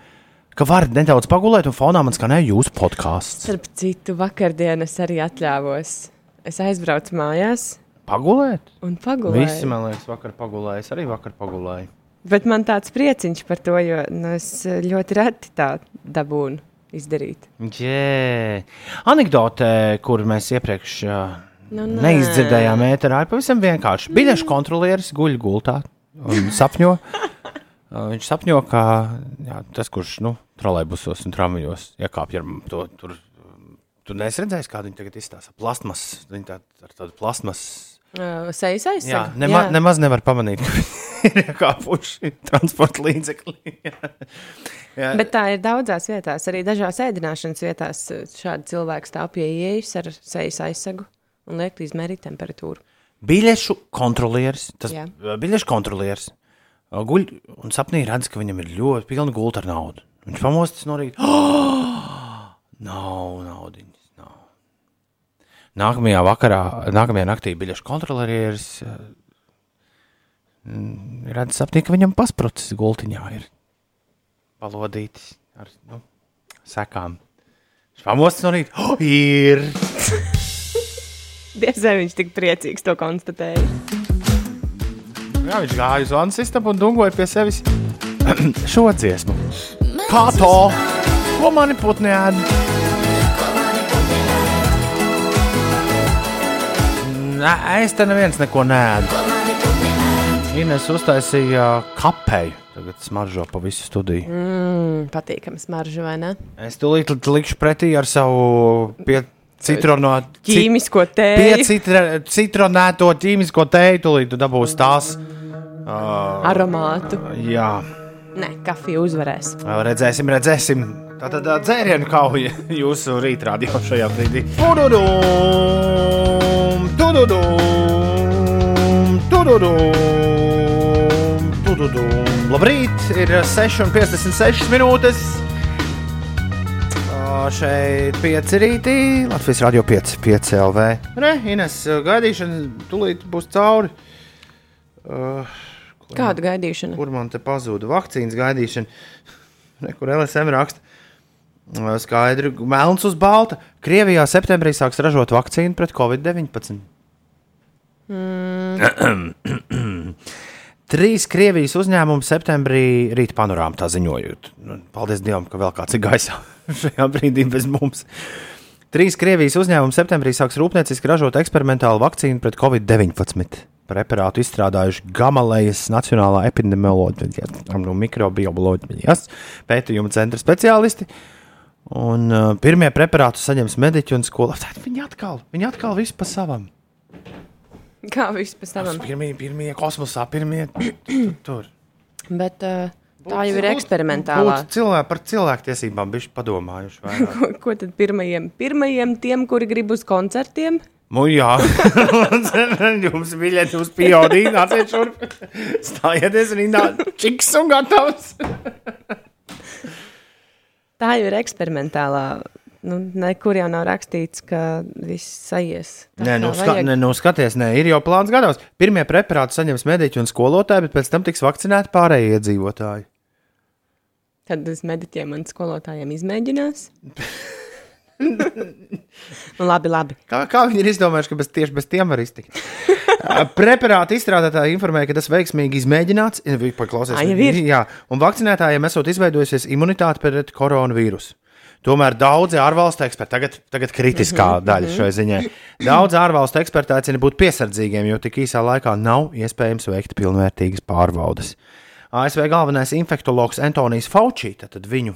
ka var nedaudz pagulēt, un fonā man skanēja jūsu podkāsts. Starp citu, vakardienas arī atļāvos. Es aizbraucu mājās Pagulēt? un pagulēju. Visi, man liekas, vakar pagulēja. Es arī vakar pagulēju. Bet man tāds prieciņš par to, jo nu, es ļoti reti tā dabūnu izdarīt. Jē, anekdote, kur mēs iepriekš uh, Nu, nē. neizdzirdējām, ēterā, ir pavisam vienkārši. Biļešu kontrolieris guļ gultā un sapņo. Viņš sapņo, ka jā, tas, kurš nu, trolēļbusos un tramvajos iekāpj ar to tur. Tur neesmu redzējis, kāda viņa tagad izstāsta. Plasmas, viņa tā, ar tādu plasmas. Uh, Sejas Jā, aizsardzības. nema, nemaz nevar pamanīt, ka ir iekāpuši transporta līdzekļi. jā, Bet tā ir daudzās vietās, arī dažās ēdināšanas vietās. Šādi cilvēki stāv pie ieejas ar sejas aizsegu un liek izmērīt temperatūru. Biļešu kontrolieris. Tas Jā. biļešu kontrolieris guļ un sapnī redz, ka viņam ir ļoti pilna gulta ar naudu. Viņš pamostas no rīta. Oh! Nav naudiņas. Nav. Nākamajā vakarā, nākamajā naktī biļešu kontrolieris mm, redz sapnī, ka viņam pasprucis gultiņā ir palodītis ar nu, sekām. Viņš pamostas no rīta. Oh, ir! Diez vai viņš tik priecīgs to konstatēja. Jā, viņš gāja uz vannas istabu un dungoja pie sevis šo dziesmu. Kā to? Ko mani putni ēd? Nē, es te neviens neko nēdu. Ines uztaisīja kapeju. Tagad smaržo pa visu studiju. Mm, patīkami smarža, vai ne? Es tūlīt likšu pretī ar savu pie citrono, ci- Ķīmisko tēju. Piecitra- citronēto ķīmisko tēju, tūlīt tu dabūsi tās. Uh, Aromātu. jā, Nē, kafija uzvarēs. redzēsim, redzēsim. Tā tad dzērienu kauja jūsu rītrādio šajā brīdī. Tududum, tududum, tududum, tududum. Labrīt, ir 6,56 minūtes. Šeit pieci rītī, Latvijas radio 5, 5 LV. Re, Ines, gaidīšana tūlīt būs cauri. Uh, Kāda gaidīšana? kur man te pazuda vakcīnas gaidīšana? Re, kur LSM raksta? Ā, Skaidri, melns uz balta. Krievijā septembrī sāks ražot vakcīnu pret covid-19. Trīs Krievijas uzņēmumi septembrī rīt panorāmā tā ziņojot. Nu, Paldies Dievam, ka vēl kāds ir gaisā šajā brīdī bez mums. Trīs Krievijas uzņēmumi septembrī sāks rūpnieciski ražot eksperimentālu vakcīnu pret covid-19. Preparātu izstrādājuši Gamalejas Nacionālā epidemioloģijas un mikrobioloģijas pētījuma centra speciālisti. Un, uh, pirmie preparātu saņems mediķi un skolotāji. Viņi atkal, viņi atkal visu pa savam. Kā viss pēc tam? Pirmie, pirmie kosmosā, pirmie tu- tur. Bet uh, tā jau ir eksperimentālā. Būtu cilvēki par cilvēktiesībām bijuši padomājuši. Ko, ko tad pirmajiem? Pirmajiem tiem, kuri grib uz koncertiem? Nu, jā, jums biļete uz pieaugļu, nāciet šurp. Stājieties rindā, čiks un gatavs. Tā jau ir eksperimentālā. Nu, nekur jau nav rakstīts, ka viss aizies. Nē, nu, ska, ne, nu skaties, nē, ir jau plāns gados. Pirmie preparāti saņems mediķi un skolotāji, bet pēc tam tiks vakcinēti pārējie iedzīvotāji. Tad uz mediķiem un skolotājiem izmēģinās. nu, labi, labi. Kā, kā viņi ir izdomājuši, ka bez, tieši bez tiem var iztikt? Preparāta izstrādātāji informēja, ka tas veiksmīgi izmēģināts. Paklausies, ir. Jā, un vakcinētājiem esot izveidojusies imunitāte pret koronavīrusu. Tomēr daudzi ārvalstu eksperti, tagad, tagad kritiskā mm -hmm. daļa šai ziņai, daudzi ārvalstu eksperti aicina būt piesardzīgiem, jo tik īsā laikā nav iespējams veikt pilnvērtīgas pārbaudes. ASV galvenais infektologs Antonijs Fauci, tad viņu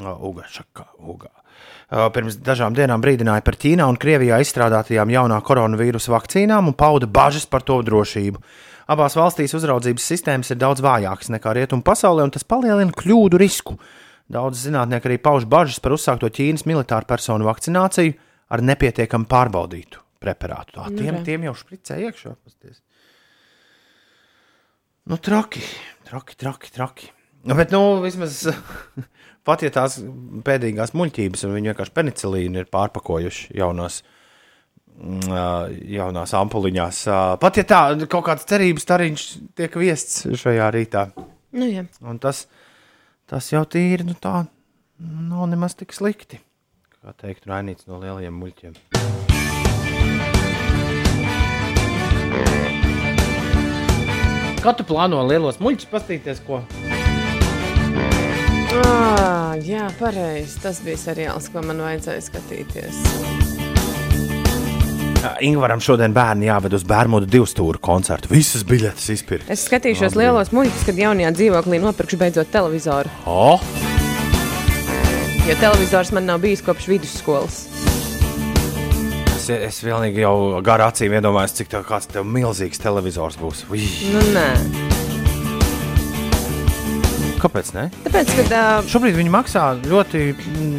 ā, Uga, pirms dažām dienām brīdināja par Ķīnā un Krievijā izstrādātajām jaunā koronavīrusa vakcīnām un pauda bažas par to drošību. Abās valstīs uzraudzības sistēmas ir daudz vājākas nekā rietumu pasaulē, un tas palielina kļūdu risku. Daudz zinātnieki arī pauž bažas par uzsākto Ķīnas militāru personu vakcināciju ar nepietiekami pārbaudītu preparātu. Tā, tiem, re. tiem jau spricē iekšā. pasties. Nu, traki, traki, traki. traki. Nu, Bet, nu, vismaz pat ja tās pēdējās muļķības, un viņi vienkārši penicilīnu ir pārpakojuši jaunās, mm, jaunās ampuliņās. Pat ja tā kaut kāds cerības stariņš tiek viests šajā rītā. Nu, jā. Un tas, tas jau tīri nu, tā, nav nemaz tik slikti. Kā teikt, rainīts no lielajiem muļķiem. Kā tu plāno lielos muļķus pastīties, ko? Ah, jā, pareizi. Tas bija seriāls, ko man vajadzēja skatīties. Ingūram šodien bērni jāved uz Bērmudu divu stūra koncertu. Visas biļetes izpirkt. Es skatīšos Labi. lielos muļķus, kad jaunajā dzīvoklī nopirkšu beidzot televizoru. Oh, Jo televizors man nav bijis kopš vidusskolas. es, es vienīgi jau garā acīm iedomājos, cik tev milzīgs televizors būs. Ui, Nu, nē. Kāpēc ne? Tāpēc, kad. Uh, Šobrīd viņi maksā ļoti,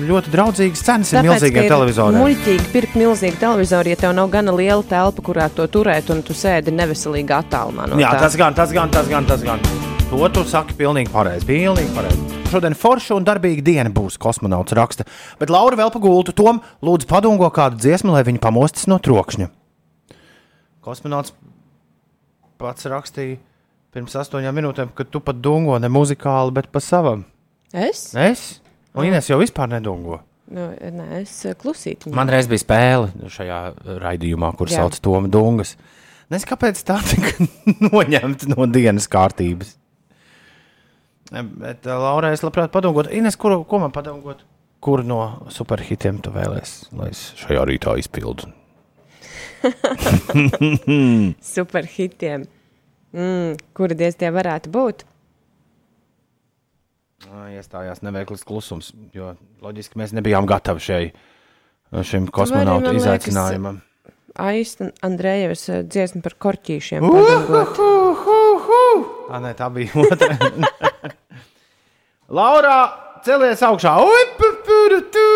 ļoti draudzīgas cenas Tāpēc, ka milzīgiem televizoriem. Muļķīgi pirkt milzīgu televizoru, ja tev nav gana liela telpa, kurā to turēt, un tu sēdi neveselīgā attālumā. No Jā, tā. tas gan, tas gan, tas gan. Tas gan. To tu saki pilnīgi pareizi. Pilnīgi pareizi. Šodien forša un darbīga diena būs kosmonauts raksta. Bet Laura vēl pagultu Tom, lūdzu, padungo kādu dziesmu, lai viņa pamostas no trokšņa. Kosmonauts pats rakstīja pirms astoņām minūtēm, ka tu pat dungo ne muzikāli, bet pa savam. Es? Es? Un Ines jau vispār nedungo. Nu, nē, es eh, klusīti. Man reiz bija spēle šajā raidījumā, kur Jā. sauc Toma Dungas. Nezinu, kāpēc tā tika noņemta no dienas kārtības. Bet, uh, Laura, es labprāt padomātu, Ines, kur, ko man padomāt, kur no superhitiem tu vēlēsies, lai es šajā rītā izpildu? Superhitiem. Mm, kuri diez tie varētu būt? Iestājās neveikls klusums, jo loģiski mēs nebijām gatavi šai, šim kosmonautu izaicinājumam. Aista Andrejevs eh, dziesma par korķīšiem. padangot. Ah, nē, tā bija otra. Laura, celies augšā! Ui, pu, pu, ru, tu,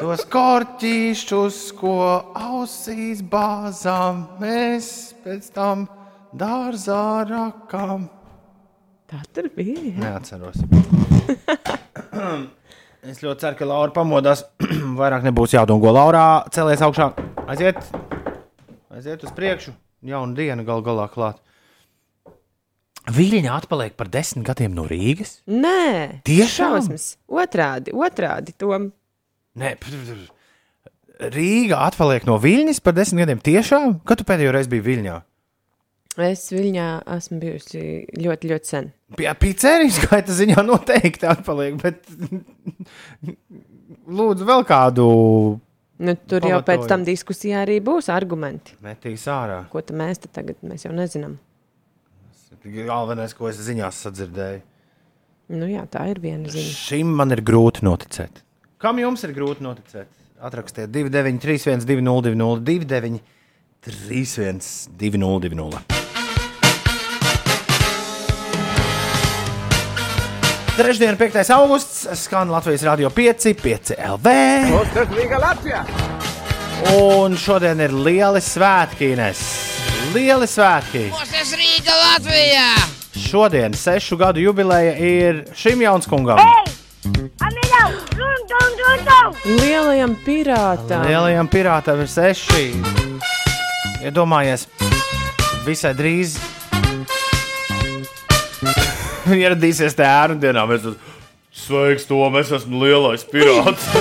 Tos korķīšus, ko ausīs bāzām, mēs pēc tam dārzā rakām. Tā tur bija. jā. Neatceros. es ļoti ceru, ka Laura pamodās. Vairāk nebūs jādomā. Laura, celies augšā. Aiziet, aiziet uz priekšu. Jauna diena gal galā klāt. Viļņa atpaliek par desmit gadiem no Rīgas. Nē, Tiešām? šausmas. Otrādi, otrādi. Tom. Nē, Rīga atpaliek no Viļņas par desmit gadiem. Tiešām? Kad tu pēdējo reizi biji Viļņā? Es Viļņā esmu bijusi ļoti, ļoti sen. Pie pizzerijas skaita ziņā noteikti atpaliek, bet lūdzu vēl kādu Nu, tur jau pēc Pamatoju. tam diskusijā arī būs argumenti. metīs ārā. Ko tad mēs te tagad mēs jau nezinām? Galvenais, ko es ziņās sadzirdēju. Nu, jā, tā ir viena ziņa. Šim man ir grūti noticēt. Kam jums ir grūti noticēt? Atrakstiet 293, 202, 29, 31, 202. Trešdien, 5. augusts, skan Latvijas Rādio 5, 5 LV. Un šodien ir lieli svētki, Ines. Lieli svētki. Mūsu Rīga Latvijā! Šodien, sešu gadu jubileja ir šim jaunskungam. Lielajam pirātam. Lielajam pirātam ir seši. Iedomājies, visai drīz ieradīsies te ērnu dienā. Mēs esam sveiks, to mēs esam lielais pirāts.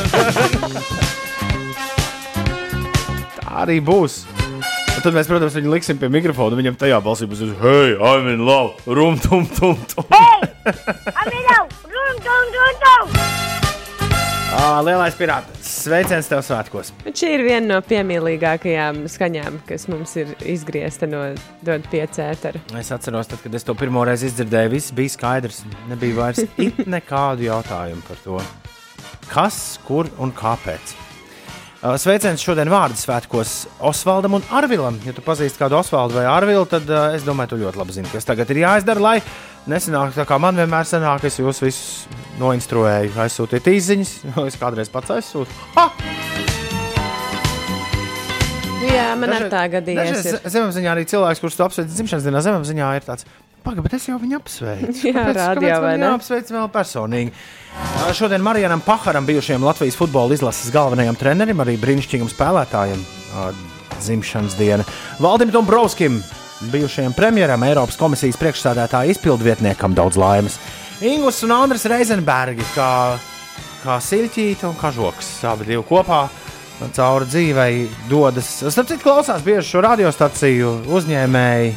Tā arī būs. Un tad mēs, protams, viņu liksim pie mikrofona. Viņam tajā balsī būs, hei, I'm in love, rum, tum, tum, tum. Ā, lielais pirāts. Sveiciens tev svētkos! Šī ir viena no piemīlīgākajām skaņām, kas mums ir izgriezta no Dod piecētara. Es atceros, tad, kad es to pirmo reizi izdzirdēju, viss bija skaidrs. Nebija vairs it nekādu jautājumu par to, kas, kur un kāpēc. Sveiciens šodien vārdu svētkos Osvaldam un Arvilam. Ja tu pazīsti kādu Osvaldu vai Arvilu, tad es domāju, tu ļoti labi zini, kas tagad ir jāizdara, lai nesanāk tā kā man vienmēr sanāk. Es jūs visus noinstruēju, aizsūtiet īsiņas, jo es kādreiz pats aizsūtu. Ha! Jā, man ar tā gadījās. Dažreiz ir. zemapziņā arī cilvēks, kurš to apsveic dzimšanas dienā, zemapziņā ir tāds. Pagaid, bet es jau viņu apsveicu. Jā, man vai ne? Jāapsveic vēl personīgi. Šodien Marijam Pakaram, bijušajam Latvijas futbola izlases galvenajam trenerim, arī brīnišķīgam spēlētājam, dzimšanas diena. Valdim Dombrovskim, bijušajam premjeram, Eiropas komisijas priekšsādātāja izpildvietniekam daudz laimes. Ingus un Andris Reizenbergi, kā, kā siļķīte un kažoks, abi divi kopā. Cauri dzīvei dodas. Starp citu, klausās bieži šo radiostaciju uzņēmēji,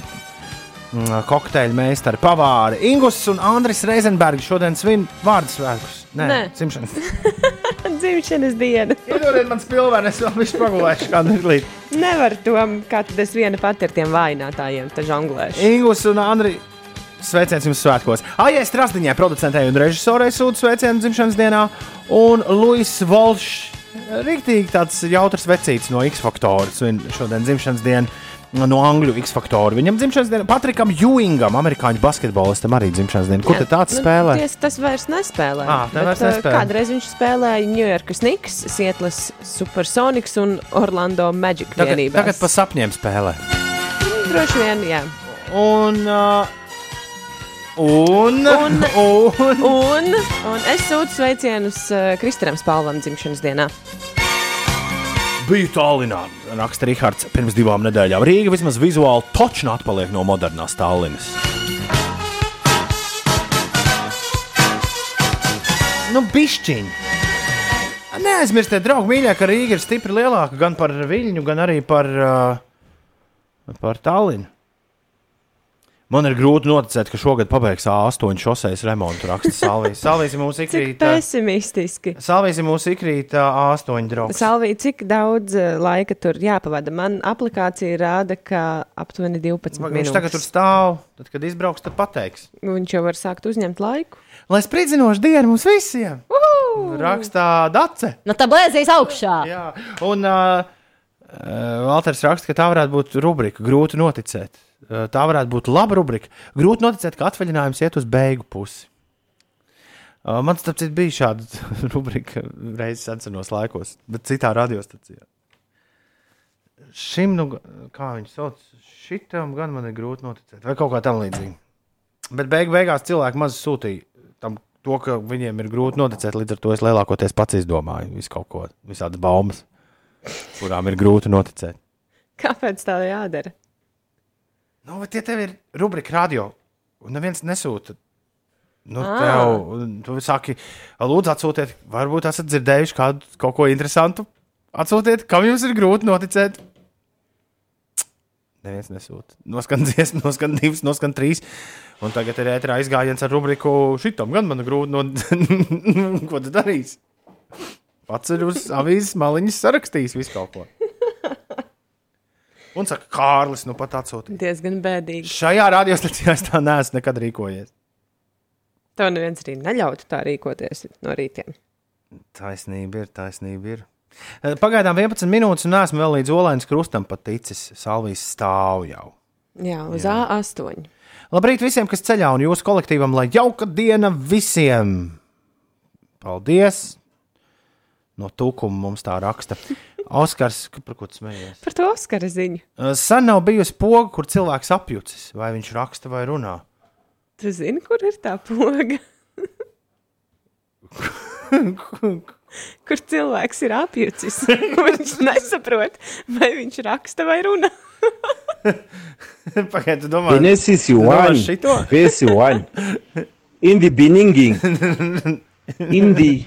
mm, kokteļu meistari, pavāri. Ingus un Andris Reizenbergi šodien svin vārdu svētkus. Nē, Nē. dzimšanas. Dzimšanas diena. Iedodiet man spilvenu, es vēl visu pagulēšu kādu mirklīt. Nevar to, kā tad es viena pati ar tiem vājinātājiem te žonglēšu. Ingus un Andri. Sveiciens jums svētkos. Aijai Strasdiņai, producentei un režisorei sūta sveicienu dzimšanas dienā. Un Luis Volšs, rīktīgi tāds jautrs vecītis no X Factor, svin šodien dzimšanas dienu. No angļu X Factor. Viņam dzimšanas diena, Patrikam Ewingam, amerikāņu basketbolistam, arī dzimšanas diena. Kur tad tāds spēlē? Ties, tas vairs nespēlē. Tā vairs Bet, ā, nespēlē. Kādreiz viņš spēlēja New York Snigs, Sietlas Supersonics un Orlando Magic Tagad, vienībās. tagad pa sapņiem spēlē. Droši vien, jā. Un, uh, un, Un- un, Un, un es sūtu sveicienus uh, Kristēnam Spalvam dzimšanas dienā. Biju Tallinā, raksta Rahards pirms divām nedēļām. Rīga vismaz vizuāli točni atpaliek no modernās Tallinas. Nu, bišķiņi. neaizmirstiet, draugi, mīļā, ka Rīga ir stipri lielāka gan par Viļņu, gan arī par, uh, par Tallinu. Man ir grūti noticēt, ka šogad pabeigs A8 šoseis remontu raksta Salvijas. Salvijas mums Cik ikrīt. pesimistiski. Salvijas mums ikrīt ā, A8 draugs. Salvija, cik daudz eh, laika tur jāpavada? Man aplikācija rāda, ka aptuveni 12 Viņš minūtes. tagad tur stāv, tad, kad izbrauks, tad pateiks. Viņš jau var sākt uzņemt laiku. Lai spridzinoši diena mums visiem! Rakstā Dace. Nu, tā blēzīs augšā. Jā, un uh, Valters raksta, ka tā varētu būt rubrika, grūti noticēt. Uh, tā varētu būt laba rubrika. Grūti noticēt, ka atvaļinājums iet uz beigu pusi. Uh, man starp citu bija šāda rubrika reizes senos laikos, bet citā radiostacijā. Šim, nu, kā viņš sauc, šitam gan man ir grūti noticēt, vai kaut kā tam līdzīga. Bet beig beigās cilvēki maz sūtīja tam, to, ka viņiem ir grūti noticēt. Līdz ar to es lielākoties pats izdomāju visu kaut ko, visādas baumas, kurām ir grūti noticēt. Kāpēc tā jādara? Nu, bet, ja tev ir rubrika radio, un neviens nesūta, nu, Ā. tev, tu saki, lūdzu, atsūtiet, varbūt esat dzirdējuši kādu kaut ko interesantu. Atsūtiet, kam jums ir grūti noticēt. Neviens nesūta. Noskan dziesmu, noskan divas, noskan trīs. Un tagad ir ēterā izgājiens ar rubriku šitam. Gan man grūti no... ko tu darīsi? Pats ir uz avīzes maliņas sarakstījis visu kaut ko. Un saka, Kārlis, nu pat atsūtīja. Diezgan bēdīgi. Šajā radiostacijā es tā neesmu nekad rīkojies. Tev neviens arī neļautu tā rīkoties no rītiem. Taisnība ir, taisnība ir. Eh, Pagaidām 11 minūtes, un esmu vēl līdz Olēnas krustam pat ticis. Salvijas stāv jau. Jā, uz A8. Labrīt visiem, kas ceļā, un jūsu kolektīvam, lai jauka diena visiem! Paldies! No tūkuma mums tā raksta. Oskars, ka- par ko tu smējies? Par to Oskara ziņu. Eh, Sen nav bijusi poga, kur cilvēks apjucis, vai viņš raksta vai runā. Tu zini, kur ir tā poga? kur cilvēks ir apjucis? viņš nesaprot, vai viņš raksta vai runā. Pagaidiet, domāju, Genesis domā 1, šito? verse 1. In the beginning, in the,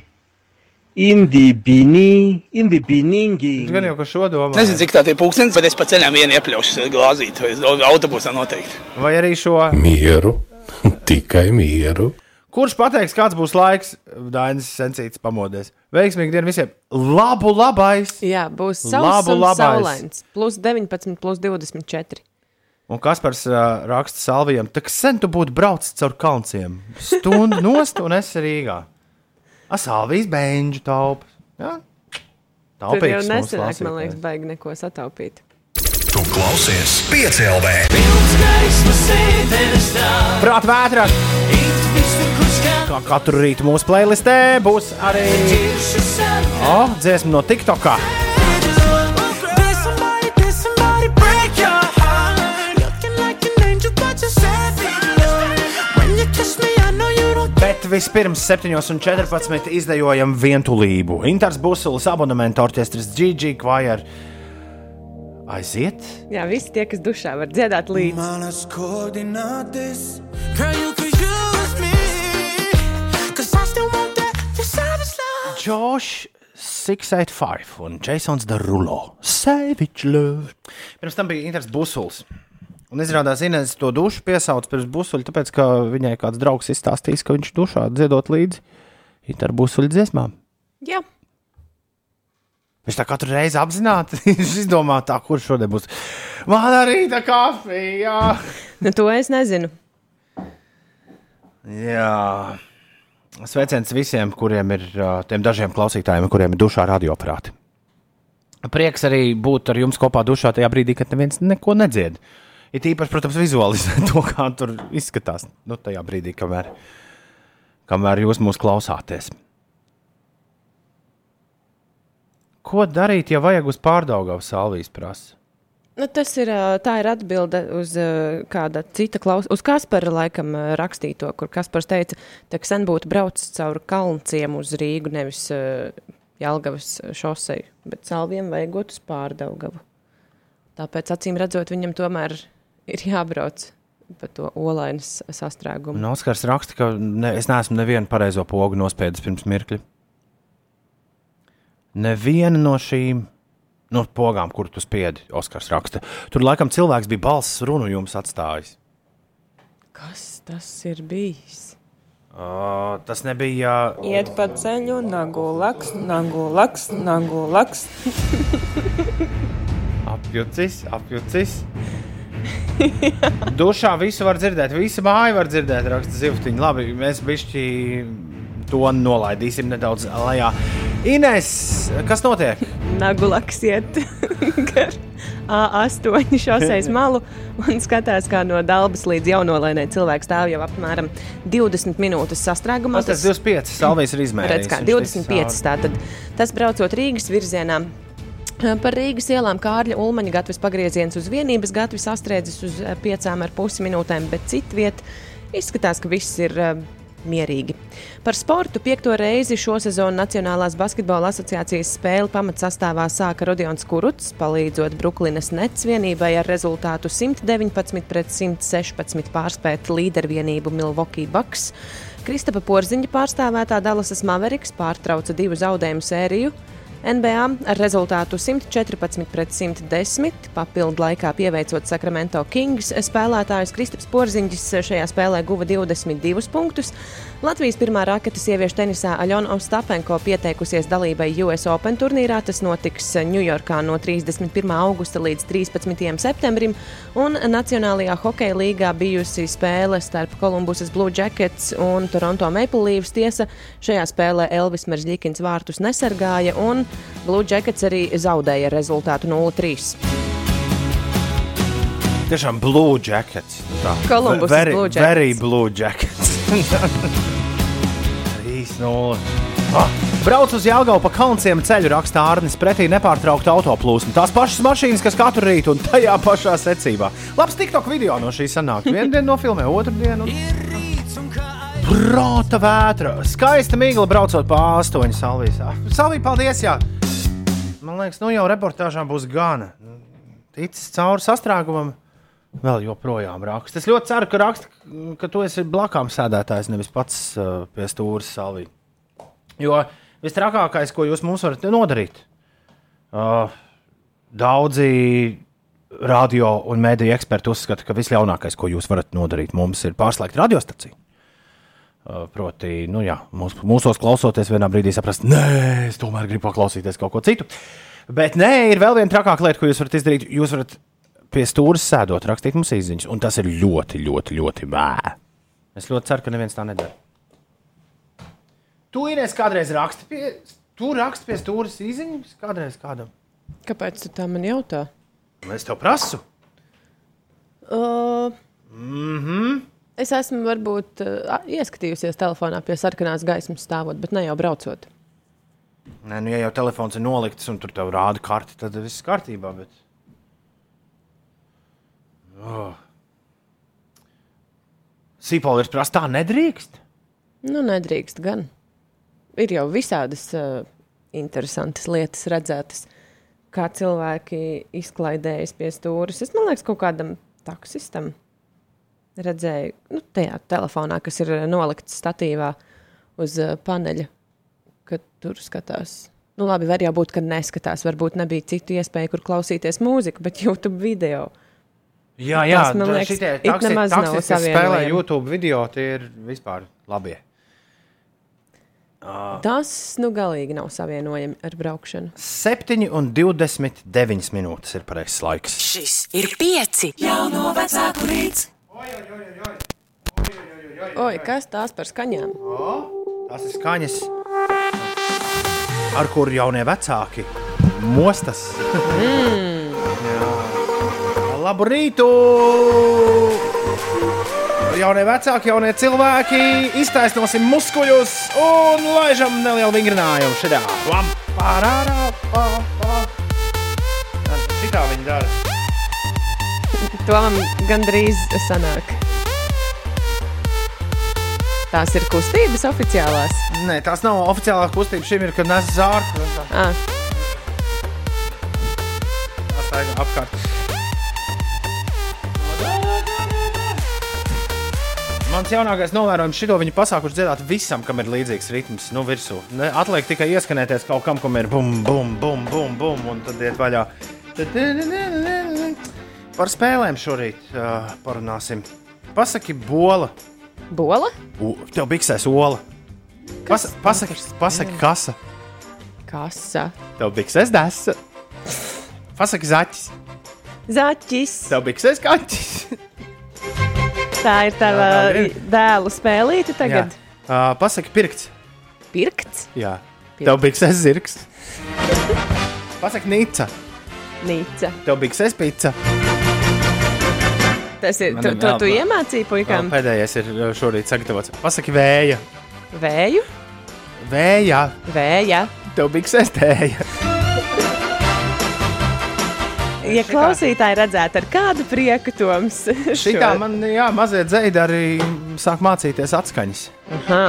in the beginning, in the beginning. gan jau, ka šo domā. Nezinu, cik tā ir pūkstens, bet es pa ceļam vienu iepļaušu glāzīt, vai autobusā noteikti. Vai arī šo. Mieru, tikai mieru. Kurš pateiks, kāds būs laiks? Dainis Sencīts pamodies. Veiksmīgi dienu visiem! Labu, labais! Jā, būs Labu, sauss un labais. saulains. Plus 19, plus 24. Un Kaspars uh, raksta Salvijam, tā kā sen tu būtu braucis caur kalnciem. Stundu nost un es Rīgā. Asalvijas beņģu taupas. Jā. Tur jau nesenāk, man liekas, baigi neko sataupīt. Tu klausies piecēlē. Prāt vētrā! Kā katru rītu mūsu playlistē būs arī oh, dziesma no TikTokā. Vispirms 7,14 izdejojam vientulību. Inters Busulis, abonementa orķestris GG Choir. Aiziet! Jā, visi tie, kas dušā var dziedāt līdzi. Manas koordinātes, me. Cause I still want that, your savage love. Josh 685 un Jasons Derulo. Savage love. Pirms tam bija Inters Busulis. Un izrādās, Inês to dušu piesauc pirms busuļa, tāpēc, ka viņai kāds draugs izstāstījis, ka viņš dušā dziedot līdzi Inters Busuļa dziesmām. Jā, Viņš tā katru reizi apzināti izdomā, tā, kurš šodien būs. Man arī tā kafija. nu, to es nezinu. Jā. Sveiciens visiem, kuriem ir tiem dažiem klausītājiem, kuriem ir dušā radioaparāti. Prieks arī būt ar jums kopā dušā tajā brīdī, kad neviens neko nedzied. Ir īpaši, protams, vizualizēt to, kā tur izskatās. Nu, tajā brīdī, kamēr, kamēr jūs mūs klausāties. Ko darīt, ja vajag uz pārdaugavu salvijas prasa? Nu, tas ir, ir atbilde uz kāda cita klausītāja, uz Kaspara laikam rakstīto, kur Kaspars teica, ka sen būtu braucis cauri kalnciem uz Rīgu, nevis ā, Jelgavas šosei, bet salviem vajagot uz pārdaugavu. Tāpēc, acīm redzot, viņam tomēr ir jābrauc pa to olainas sastrēgumu. Un Oskars raksta, ka ne, es neesmu nevienu pareizo pogu nospiedis pirms mirkļa. neviena no šīm no pogām, kur tu spiedi, Oskars raksta. Tur laikam cilvēks bija balss runu jums atstājis. Kas tas ir bijis? Uh, tas nebija. Iet pa ceļu, nagu laks, nagu laks, nagu laks. Apjucis, apjucis. Dušā visu var dzirdēt, visu māju var dzirdēt, raksta zivtiņa. Labi, mēs bišķi to nolaidīsim nedaudz lejā. Ines, kas notiek? Nagu laks iet gar A8 šoseis malu un skatās, kā no Dabas līdz jaunolēnai cilvēks stāv jau apmēram 20 minūtes sastrēgumā. Tas 25, Salvijas ir izmērījis. Redz, kā viņš 25. Tātad tas braucot Rīgas virzienā. Par Rīgas ielām Kārļa Ulmaņa gatavs pagrieziens uz vienības gatavs sastrēdzis uz 5,5 minūtēm, bet citviet izskatās, ka viss ir uh, mierīgi. Par sportu piekto reizi šo sezonu Nacionālās basketbola asociācijas spēli pamatsastāvā sāka Rodions Kuruts, palīdzot Brooklynas Nets vienībai ar rezultātu 119 pret 116 pārspēt līdervienību Milwaukee Bucks. Kristapa Porziņa pārstāvētā Dallasas Mavericks pārtrauca divu zaudējumu sēriju. NBA ar rezultātu 114 pret 110, papildu laikā pieveicot Sacramento Kings spēlētājus Kristaps Porziņģis šajā spēlē guva 22 punktus. Latvijas pirmā raketa sieviešu tenisā Aļona Ostapenko pieteikusies dalībai US Open turnīrā. Tas notiks Ņujorkā no 31. augusta līdz 13. septembrim, un Nacionālajā hokeja līgā bijusi spēle starp Kolumbusas Blue Jackets un Toronto Maple Leafs. Tiesa, šajā spēlē Elvis Meržģīkins vārtus nesargāja, un Blue Jackets arī zaudēja rezultātu 0-3. Tiešām blue jackets. Tā. Columbus very, Blue Jackets. Very blue jackets. 3-0. Ah, brauc uz Jāgaunu pa kalnciem ceļu, raksta Arnis, pretī nepārtraukta autoplūsma. Tās pašas mašīnas, kas katru rītu un tajā pašā secībā. Labs TikTok video no šī sanāk. Vienu dienu nofilmē, otru dienu. Un... Prāta vētra. Skaista mīkla braucot pa astoņu salvijā. Salvija, paldies! Jā. Man liekas, nu jau reportāžām būs gana. Ticis cauri sastrēgumam. Vēl joprojām raksta. Es ļoti ceru, ka raksta, ka tu esi blakām sēdētājs, nevis pats uh, pie stūra salvī. Jo visstrakākais, ko jūs mums varat nodarīt, uh, daudzi radio un mēdīju eksperti uzskata, ka visļaunākais, ko jūs varat nodarīt mums, ir pārslēgt radiostaciju. Uh, proti, nu jā, mūs, mūsos klausoties, vienā brīdī saprast, nē, es tomēr gribu paklausīties kaut ko citu. Bet nē, ir vēl viena trakāka lieta, ko jūs varat izdarīt. Jūs varat pie stūra sēdot, rakstīt mums īsiņas, un tas ir ļoti, ļoti, ļoti bēr. Es ļoti ceru, ka neviens tā nedara. Tu Inês kādreiz raksti pie, tu raksti pie stūra īsiņas, kādreiz kādam. Kāpēc tu tā man jautā? Es tev prasu. Uh, Mm -hmm. es esmu varbūt uh, ieskatījusies telefonā pie sarkanās gaismas stāvot, bet ne jau braucot. Nē, nu, ja jau telefons ir nolikts un tur tev rāda karti, tad viss kārtībā. Bet... Oh. Sīpola ir prasa, tā nedrīkst. Nu, nedrīkst gan. Ir jau visādas uh, interesantas lietas redzētas, kā cilvēki izklaidējas pie stūres. Es domāju, ka kaut kādam taksistam redzēju, nu, tajā telefonā, kas ir nolikts statīvā uz uh, paneļa, kad tur skatās. Nu, labi, var jau būt, ka neskatās. Varbūt nebija citu iespēju, kur klausīties mūziku, bet YouTube video. Jā, jā Tas, man liekas, šitie it taksi- taksisti, kas spēlē. YouTube video, tie ir vispār labi. Tas nu galīgi nav savienojami ar braukšanu. 7 un 29 minūtes ir pareizais laiks. Šis ir pieci jauno vecāku rīts. Oi, kas tās par skaņām? Tas ir skaņas, ar kurām jaunie vecāki mostas. Mm. Jā. Labu rītu! Jaunie vecāki, jaunie cilvēki, iztaisnosim muskuļus un laižam nelielu vingrinājumu šajā. Pa. Šitā viņi dara. To man gandrīz sanāk. Tās ir kustības oficiālās. Nē, tās nav oficiālās kustības. Šim ir, kad nes zārku. Ah. Tā staigā apkārt. Mans jaunākais novērojums šito viņi pasākuši dziedāt visam, kam ir līdzīgs ritms, nu, virsū. Ne, atliek tikai ieskanēties kaut kam, kam ir bum, bum, bum, bum, bum, un tad iet vaļā. Par spēlēm šorīt uh, parunāsim. Pasaki, bola. Bola? U, tev biksēs ola. Pas, pasaki, pasaki, kasa. Kasa. Tev biksēs desa. Pasaki, zaķis. Zaķis. Tev biksēs kaķis. Tā ir Jā, tā ir. dēlu spēlīte tagad. Uh, pasaki, pirkts. Pirkts, Jā. Pirkts. Tev biksēs zirgs. Pasaki, nīca. nīca. Tev biksēs pizza. Tas ir. Man Tu, tu vēl- iemācīji puikām. Pēdējais ir šorīt sagatavots. Pasaki, vēja. Vēju, Vējā. vēja. Tev biksēs tēja. Ja klausītāji redzētu, ar kādu prieku Toms Šitā man, jā, mazie dzēdi arī sāk mācīties atskaņas. Aha.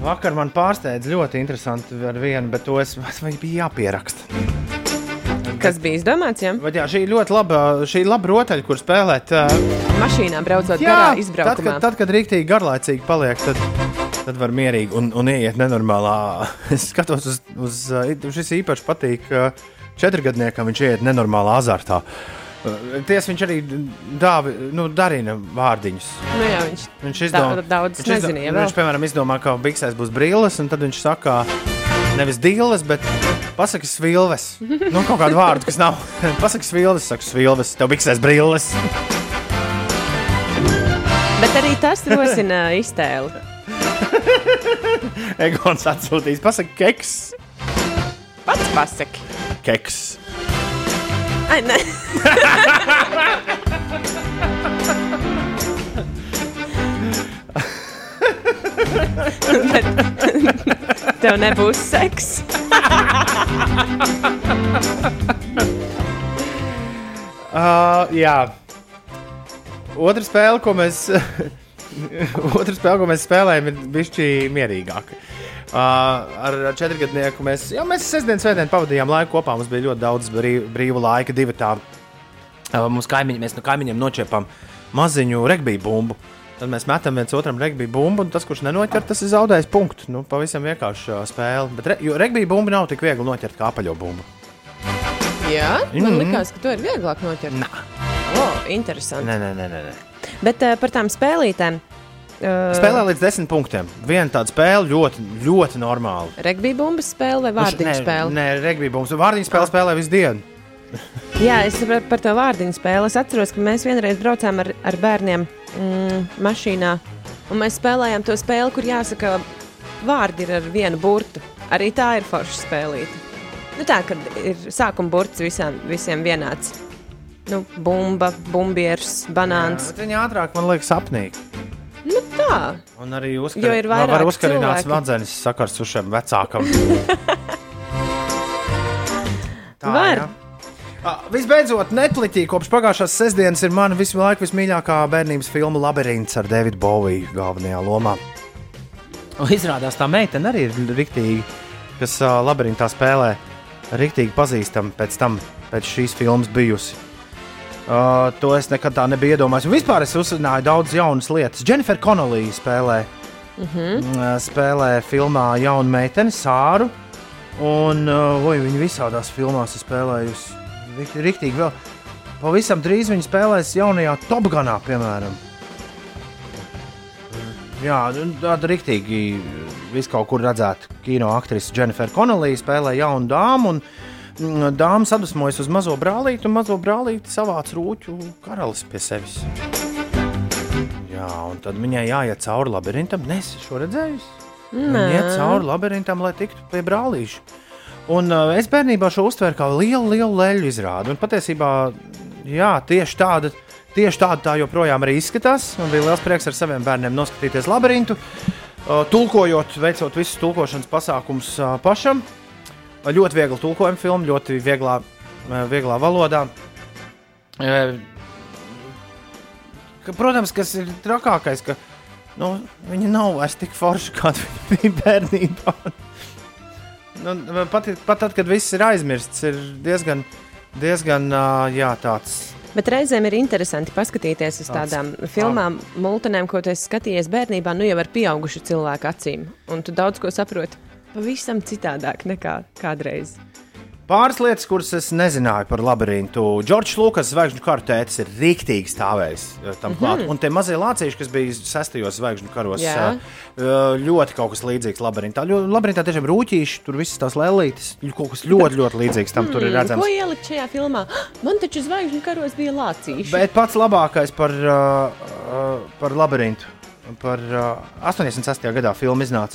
Vakar man pārsteidza ļoti interesanti ar vienu, bet to es man bija jāpieraksta. Kas bija izdomāts? Ja? Bet jā, šī ir ļoti laba, šī laba rotaļa, kur spēlēt. Uh, Mašīnā braucot garā tad, izbraukumā. kad, tad, kad rīktīgi garlaicīgi paliek, tad, tad var mierīgi un, un ieiet nenormālā. Es skatos uz, uz uh, šis īpaši patīk uh, četrgadniekam, viņš ieiet nenormālā azartā. Uh, Tiesa viņš arī dāvi, nu, darina vārdiņus. Nu, jā, viņš Viņš izdomā, Da- daudz viņš, nezināja vēl. viņš, piemēram, izdomā, ka biksēs būs brilles, un tad viņš saka, nevis dīles, bet pasakā svilves. Nu, kaut kādu vārdu, kas nav. pasakā svilves, saka svilves, tev biksēs brilles. Bet arī tas rosina iztēli. Egons atsūtīs, pasakā keks. Pats pasaki. Keks. Ai, nē. Tev nebūs seks. Uh, jā. Otra spēle, ko mēs, otra spēle, ko mēs spēlējam, ir bijusi mierīgāka. Uh, ar četrgadnieku mēs, jā, mēs sestdienas svētdienu pavadījām laiku kopā. Mums bija ļoti daudz brīv, brīva laika, divi tādi. Uh, mums kaimiņi, mēs no kaimiņiem noķepām maziņu regbiju bumbu. Tad mēs metam viens otram regbiju bumbu, un tas, kurš nenoķer, tas ir zaudējis punktu. Nu, pavisam vienkārši uh, spēle. Bet re, jo regbiju bumbu nav tik viegli noķert kā apaļo bumbu. Jā, man Mhm. liekas, ka to ir vieglāk noķert. Nā. O, interesanti. Nē, nē, nē, nē. Bet uh, par tām spēlītēm. Uh, Spēlē līdz desmit punktiem. Viena tāda spēle ļoti, ļoti normāla. Regbija bumbas spēle vai vārdiņu spēle? Nē, regbija bumbu. Vārdiņu spēle spēlē visu dienu. Jā, es saprotu par to vārdiņu spēli. Es atceros, ka mēs vienreiz braucām ar, ar bērniem mm, mašīnā, un mēs spēlējām to spēli, kur jāsaka, vārdi ir ar vienu burtu. Arī tā ir forša spēlīte. Nu, tā kā ir sākuma burts visām, visiem vienāds. Nu, bumba, bumbieris, banāns. Bet viņa ātrāk, man liekas, sapnīgi. Nu, tā. Un arī Jo uzkar... ir vairāk var uzkarināt smadzenes sakars uz šiem vecākam. Tā, Var. jā. Ah, Visbeidzot, Netflixī kopš pagājušās sestdienas ir mana visu laiku vismīļākā bērnības filma Labyrinths ar Davidu Boviju galvenajā lomā. Un izrādās, tā meitene arī ir rīktīgi, kas uh, labyrintā spēlē, rīktīgi pazīstama pēc tam, pēc šīs filmas bijusi. Uh, to es nekad tā nebiju iedomājies. Un vispār es uzzināju daudz jaunas lietas. Jennifer Connolly spēlē, mm, spēlē filmā jaunu meiteni, Sāru. Un uh, oi, viņa visādās filmās ir spēlējusi. Rik- Riktīgi vēl. Pavisam drīz viņa spēlēs jaunajā Topganā, piemēram. Jā, un tāda rīktīgi visu kaut kur redzēta kino aktrise Jennifer Connolly spēlē jaunu dāmu. Un, mm, Dāmas sadusmojas uz mazo brālīti, un mazo brālīti savāc rūķu karalis pie sevis. Jā, un tad viņai jāiet cauri labirintam. Nē, es šo redzēju. Viņa Nē. iet cauri labirintam, lai tiktu pie brālīša. Un uh, es bērnībā šo uztvēru kā lielu, lielu leļu izrādi. Un patiesībā, jā, tieši tāda, tieši tāda tā joprojām arī izskatās. Man bija liels prieks ar saviem bērniem noskatīties labirintu, uh, tulkojot, veicot visus tulkošanas pasākumus uh, pašam. Uh, Ļoti viegli tulkojama filma, ļoti vieglā, uh, vieglā valodā. Protams, kas ir trakākais, ka nu, viņi nav vairs tik forši, kāda viņi bija bērnībā. nu, pat, pat tad, kad viss ir aizmirsts, ir diezgan, diezgan jā, tāds Bet reizēm ir interesanti paskatīties uz Tāds- tādām filmām, multinēm, ko tu esi skatījies bērnībā, nu jau ar pieaugušu cilvēku acīm. Un tu daudz ko saproti pavisam citādāk nekā kādreiz. Pāris lietas, kuras es nezināju par labirintu. Džordžs Lukas, zvaigžņu kartētis, ir rīktīgi stājis tam klāt. Mm Mhm. -hmm. Un tie mazie lācīši, kas bija sestajos zvaigžņu karos, Jā. ā, ļoti kaut kas līdzīgs labirintā. Labirintā tiešām rūtīši, tur visas tās lēlītes, kaut kas ļoti, ļoti līdzīgs tam tur ir Hmm, redzams. Ko ielikt šajā filmā? Man taču zvaigžņu karos bija lācīši. Bet pats labākais par, uh, uh, par labirintu, par uh, 86. gadā filmu iznāca.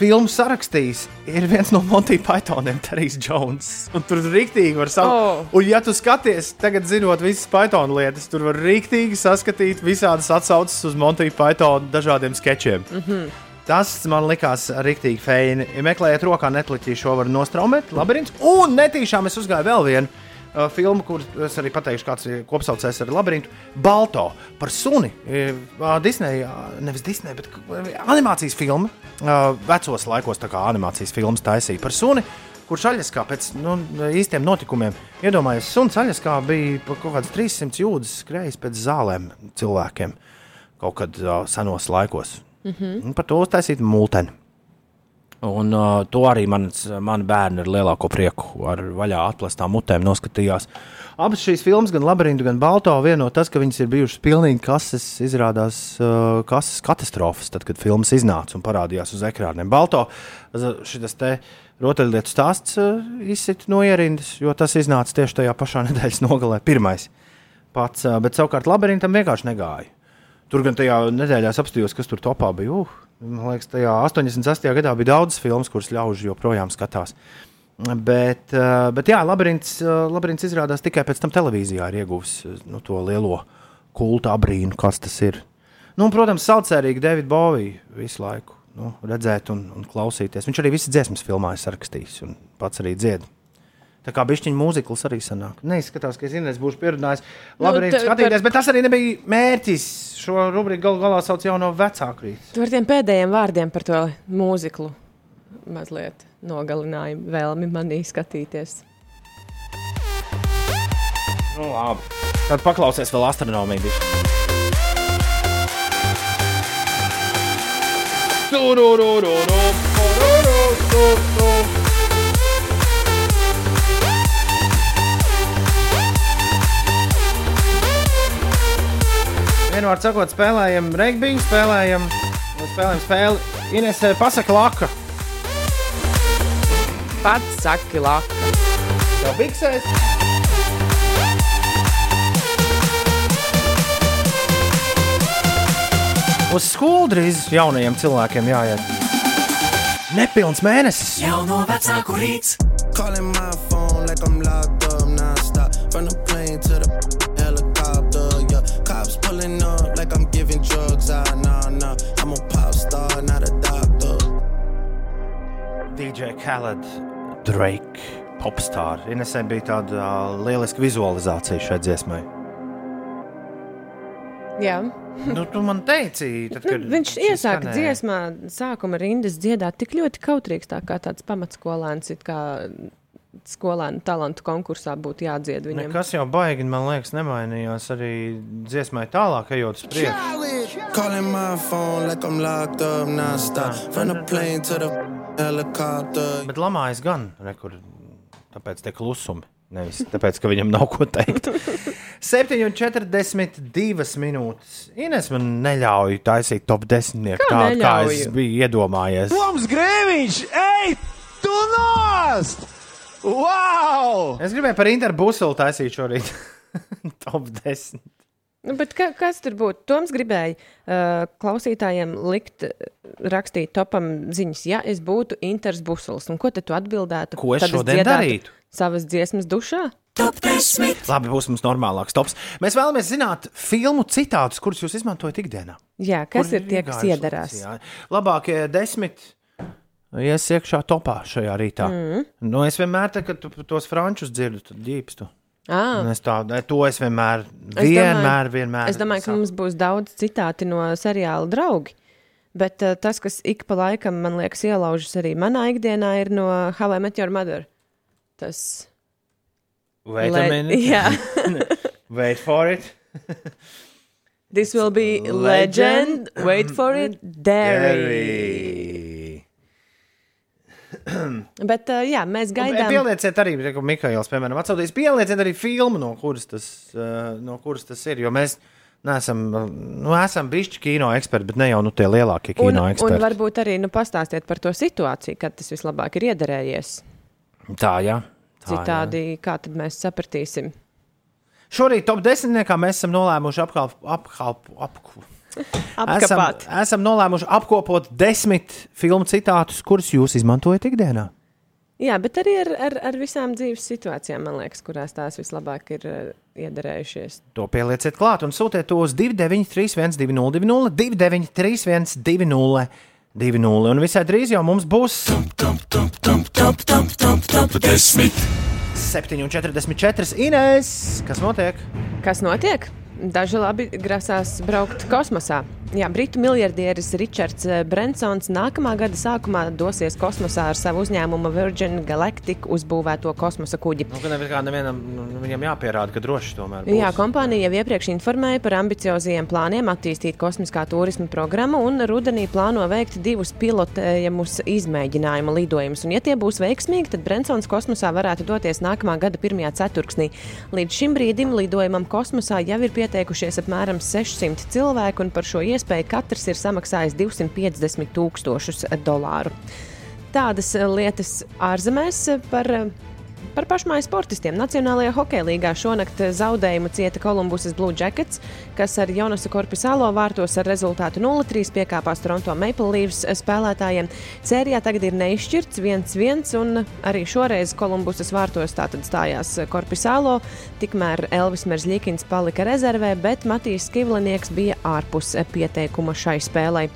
Filmu sarakstījis ir viens no Monty Pythoniem, Terijs Jones. Un tur rīktīgi var savu. Oh. Un, ja tu skaties, tagad zinot visas Python lietas, tur var rīktīgi saskatīt visādas atsauces uz Monty Python dažādiem sketčiem. Mm -hmm. Tas man likās rīktīgi feini. Ja meklējiet, rokā netliķī šo var nostraumēt, labirints. Un netīšām es uzgāju vēl vienu uh, filmu, kur es arī pateikšu, kāds ir kopsaucējs ar labirintu. Balto par suni. Uh, Disney, uh, nevis Disney, bet animācijas filma. Uh, vecos laikos tā kā animācijas filmas taisīja par suni. Kurš aļaskā pēc nu, īstiem notikumiem iedomājās, suns aļaskā bija kaut kāds 300 jūdzes skrējis pēc zālēm cilvēkiem kaut kad uh, senos laikos. Mhm. Un par to uztaisīt multeni. Un uh, to arī mans, mani bērni ar lielāko prieku, ar vaļā atklātām mutēm noskatījās. Abas šīs filmas, gan Labirintu, gan Balto, vieno tas, ka viņas ir bijušas pilnīgi kases, izrādās uh, kases katastrofas, tad, kad filmas iznāca un parādījās uz ekrāniem. Balto šis te rotaļlietu stāsts uh, izsit no ierindas, jo tas iznāca tieši tajā pašā nedēļas nogalē, pirmais pats, uh, bet savukārt Labirintam vienkārši negāja. Tur gan tajā nedēļā apstājos, kas tur topā bija. Uh, man liekas, tajā 88. gadā bija daudz filmu, kuras ļaužu joprojām skatās. Bet, uh, bet jā, labirints, uh, labirints izrādās tikai pēc tam televīzijā ir ieguvis uh, nu, to lielo kultu abrīnu, kas tas ir. Nu, un, protams, saucērīgi Davidu Boviju visu laiku nu, redzēt un, un klausīties. Viņš arī visas dziesmas filmā ir sarakstījis un pats arī dzied. Tā kā bišķiņa mūzikls arī sanāk. Neizskatās, ka es Inês būšu pierunājis. Labi, Nu, nu, te- skatīties, bet tas arī nebija mērķis. Šo rubriku gal galā sauc jau no vecāku rīta. Tu ar tiem pēdējiem vārdiem par to mūziklu mazliet nogalinājumu vēlmi manī skatīties. Nu, labi. Tad paklausies vēl astronomiju. Bišķi. Vienmēr sakot, spēlējam regbiju, spēlējam, spēlējam spēli. Ines, eh, pasaka laka. Pats saki, laka. Jau biksēs. Uz skolu drīz jaunajiem cilvēkiem jāiet. Nepilns mēnesis. Jauno vecāku rīts. Calling my phone like I'm locked up nonstop. From the DJ Khaled, Drake, popstar. Inesē bija tāda uh, lieliska vizualizācija šai dziesmai. Jā. Nu, tu man teici, tad, kad Nu, Viņš iesāka skanēja. dziesmā, sākuma rindas dziedāt tik ļoti kautrīgs, tā kā tāds pamatskolēns, it kā skolēnu talantu konkursā būtu jādzied viņam. Nekas jau baigi, man liekas, nemainījās arī dziesmai tālāk, ejot uz priekšu. Helicopter. Bet lamājas gan, rekur, tāpēc tie klusumi. Nevis tāpēc, ka viņam nav ko teikt. 7,42 minūtes. Ines man neļauj taisīt top 10. Kā Tādu kā es biju iedomājies. Toms Grēviņš, ej, tu nost! Wow! Es gribēju par interbusulu taisīt šorīt. top 10. Nu, bet ka, kas tur būtu? Toms gribēja uh, klausītājiem likt, uh, rakstīt topam ziņas, ja es būtu Inters Busls. Un ko tad tu atbildētu? Ko es Tad šodien dziedātu darītu? Savas dziesmas dušā? Top 10. Labi, būs mums normālāks tops. Mēs vēlamies zināt filmu citātus, kurus jūs izmantojat ikdienā. Jā, kas Kur ir tie, kas iedarās? jā. Labākie desmit. Ies iekšā topā šajā rītā. Mm. Nu, es vienmēr, tad, kad tu tos frančus dzirdu, tad ģīpstu. Ah. Es tādu, to es vienmēr, Es vienmēr, domāju, vienmēr. Es domāju, ka mums būs daudz citāti no seriāla draugi. Bet uh, tas, kas ik pa laikam, man liekas, ielaužas arī manā ikdienā, ir no How I Met Your Mother. Tas Wait a minute. Jā. Wait for it. This will be legend. Wait for it, Derry. Derry. Bet, uh, jā, mēs gaidām. Pielieciet arī, ko Mikails, piemēram, atsūtīs. Pielieciet arī filmu, no kuras tas, uh, no kuras tas ir. Jo mēs neesam, nu, esam bijuši kino eksperti, bet ne jau nu, tie lielākie Un, kino un eksperti. varbūt arī nu, pastāstiet par to situāciju, kad tas vislabāk ir iederējies. Tā, jā. Tā, Citādi, kā tad mēs sapratīsim? Šorīt top desmitniekā mēs esam nolēmuši apkalp, apkalp, apku. Esam, esam nolēmuši apkopot desmit filmu citātus, kurus jūs izmantojat ikdienā. Jā, bet arī ar, ar, ar visām dzīves situācijām, man liekas, kurās tās vislabāk ir uh, iederējušies. To pielieciet klāt un sūtiet to uz 293, 202, 293, 202, 20. Un visai drīz jau mums būs 7,44 Inês. Kas notiek? Kas notiek? Daži labi grasās braukt kosmosā. Jā, britu miljardieris Ričards eh, Brensons nākamā gada sākumā dosies kosmosā ar savu uzņēmumu Virgin Galactic uzbūvēto kosmosa kuģi. Nu, nevienam viņam jāpierāda, ka droši tomēr būs. Jā, kompānija jau iepriekš informēja par ambiciozajiem plāniem attīstīt kosmiskā turisma programmu un rudenī plāno veikt divus pilotējumus izmēģinājumu lidojumus. Un, ja tie būs veiksmīgi, tad Brensons kosmosā varētu doties nākamā gada pirmajā ceturksnī. Līdz šim brīdim lidojumam kosmosā jau ir pieteikušies apmēram 600 cilvēku, un par šo iespēju katrs ir samaksājis 250 tūkstošus dolāru. Tādas lietas ārzemēs par Par pašmāju sportistiem Nacionālajā hokeja līgā šonakt zaudējumu cieta Kolumbusas Blue Jackets, kas ar Jonasu Korpisālo vārtos ar rezultātu 0-3 piekāpās Toronto Maple Leafs spēlētājiem. Sērijā tagad ir neizšķirts 1-1, un arī šoreiz Kolumbusas vārtos tātad stājās Korpisālo, tikmēr Elvis Merzļikins palika rezervē, bet Matīs Skivlinieks bija ārpus pieteikuma šai spēlei.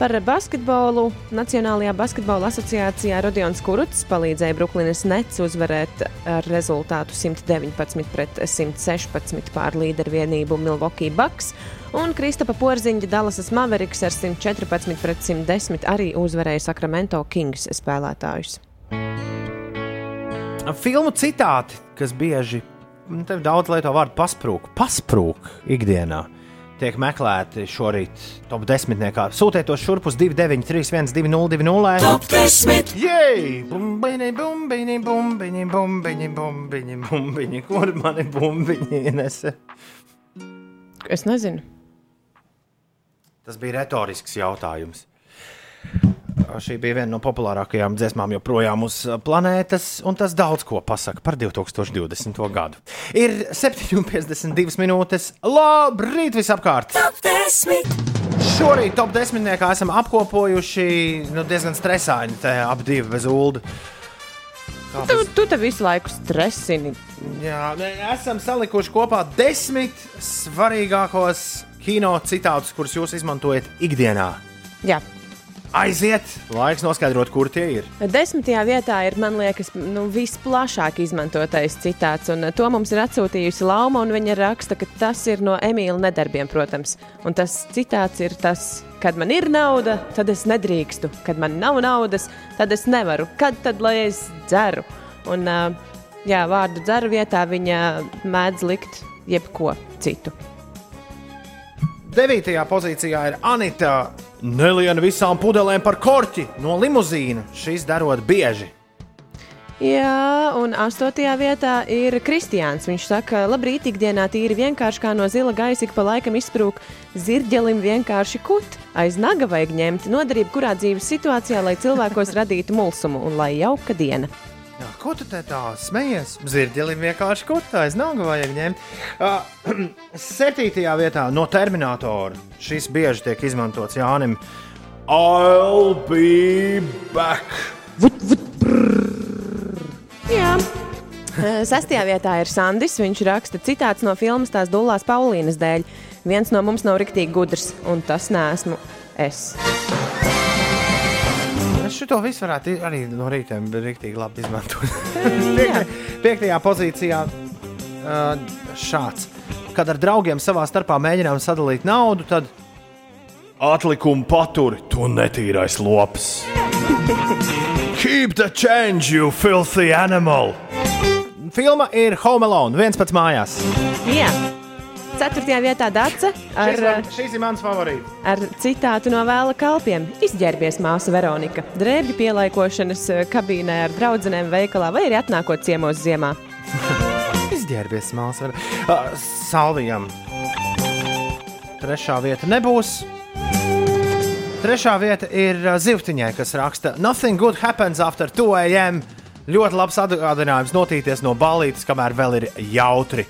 Par basketbolu Nacionālajā basketbola asociācijā Rodions Kuruts palīdzēja Brooklynas Nets uzvarēt ar rezultātu 119 pret 116 pār līdervienību Milwaukee Bucks, un Kristapa Porziņģa Dallasas Mavericks ar 114 pret 110 arī uzvarēja Sacramento Kings spēlētājus. Filmu citāti, kas bieži, nu, tev daudz lieto vārdu pasprūk, pasprūk ikdienā. Tiek meklēti šorīt top 10. Sūtiet to šurp uz 293, 202, Top 10. Jej! Bumbiņi, bumbiņi, bumbiņi, bumbiņi, bumbiņi, bumbiņi. Kur mani bumbiņi nesa? Es nezinu. Tas bija retorisks jautājums. Šī bija viena no populārākajām dziesmām joprojām uz planētas, un tas daudz ko pasaka par 2020. gadu. Ir 7,52 minūtes. Labrīt, visapkārt! Top 10. Šorīt top 10. esam apkopojuši nu, diezgan stresaini, te ap divi bez ulu. Tu, tu te visu laiku stresini. Jā, esam salikuši kopā desmit svarīgākos kino citātus, kurus jūs izmantojat ikdienā. Jā. Aiziet, laiks noskaidrot, kur tie ir. Desmitajā vietā ir, man liekas, nu, visplašāk izmantotais citāts, un to mums ir atsūtījusi Lauma, un viņa raksta, ka tas ir no Emīļa nedarbiem, protams. Un tas citāts ir tas, kad man ir nauda, tad es nedrīkstu, kad man nav naudas, tad es nevaru, kad tad lai es dzeru. Un, ā, jā, vārdu dzeru vietā viņa mēdz likt jebko citu. Devītajā pozīcijā ir Anita. Neliena visām pudelēm par korķi no limuzīna. Šis darot bieži. Jā, un astotajā vietā ir Kristiāns. Viņš saka, labrīt, ikdienā tīri vienkārši kā no zila gaisa, ik pa laikam izsprūk zirģelim vienkārši kut. Aiz naga vajag ņemt noderību, kurā dzīves situācijā, lai cilvēkos radītu mulsumu un lai jauka diena. Jā, ko tu tā smejies? Zirģelim vienkārši kutājs, nav vajag ņemt. Uh, septītajā vietā no Terminatora. Šis bieži tiek izmantots Jānim. I'll be back! Vut, vut, Jā. Sestajā vietā ir Sandis. Viņš raksta citāts no filmas Tās Dulās Paulīnas dēļ. Viens no mums nav riktīgi gudrs, un tas neesmu es. Es šo visu varētu arī no rīta rīktīgi labi izmantot. Piekta- Piektajā pozīcijā uh, šāds. Kad ar draugiem savā starpā mēģinām sadalīt naudu, tad atlikumu paturi tu netīrais lops. Keep the change, you filthy animal! Filma ir Home Alone, viens pats mājās. Jā, Ceturtajā vietā Dace ar, Šis, ir mans favorīts. ar citātu no vēla kalpiem. Izģērbies māsa Veronika, drēbju pielaikošanas eh, kabīnē ar draudzenēm veikalā vai arī atnākot ciemos ziemā. Izģērbies māsas. Uh, Salvijam. Trešā vieta nebūs. Trešā vieta ir Zivtiņai, kas raksta Nothing good happens after 2 a.m. Ļoti labs atgādinājums notīties no balītes, kamēr vēl ir jautri.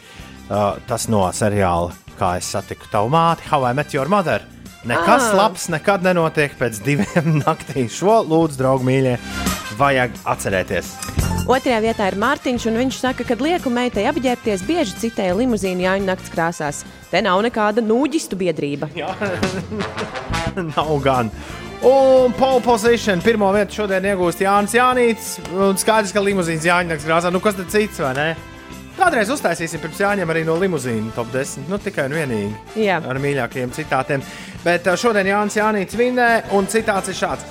Uh, tas no seriāla, kā es satiku tavu māti, How I Met Your Mother. Nekas Ah. labs nekad nenotiek pēc diviem naktī. Šo lūdzu, draugi, mīļie, vajag atcerēties. Otrajā vietā ir Mārtiņš, un viņš saka, ka lieku meitai apģērbties bieži citēja limuzīnu Jāņu nakts krāsās. Te nav nekāda nūģistu biedrība. Nav gan. Un pole position pirmo vietu šodien iegūst Jānis Jānis. Un skaidrs, ka limuzīns Jānis grāzā. Nu, kas tad cits, vai ne? Kādreiz uztaisīsim pirms jāņem arī no limuzīna top 10. Nu, tikai un vienīgi. Jā. Ar mīļākajiem citātiem. Bet uh, šodien Jānis Jānis vinnē, un citāts ir šāds.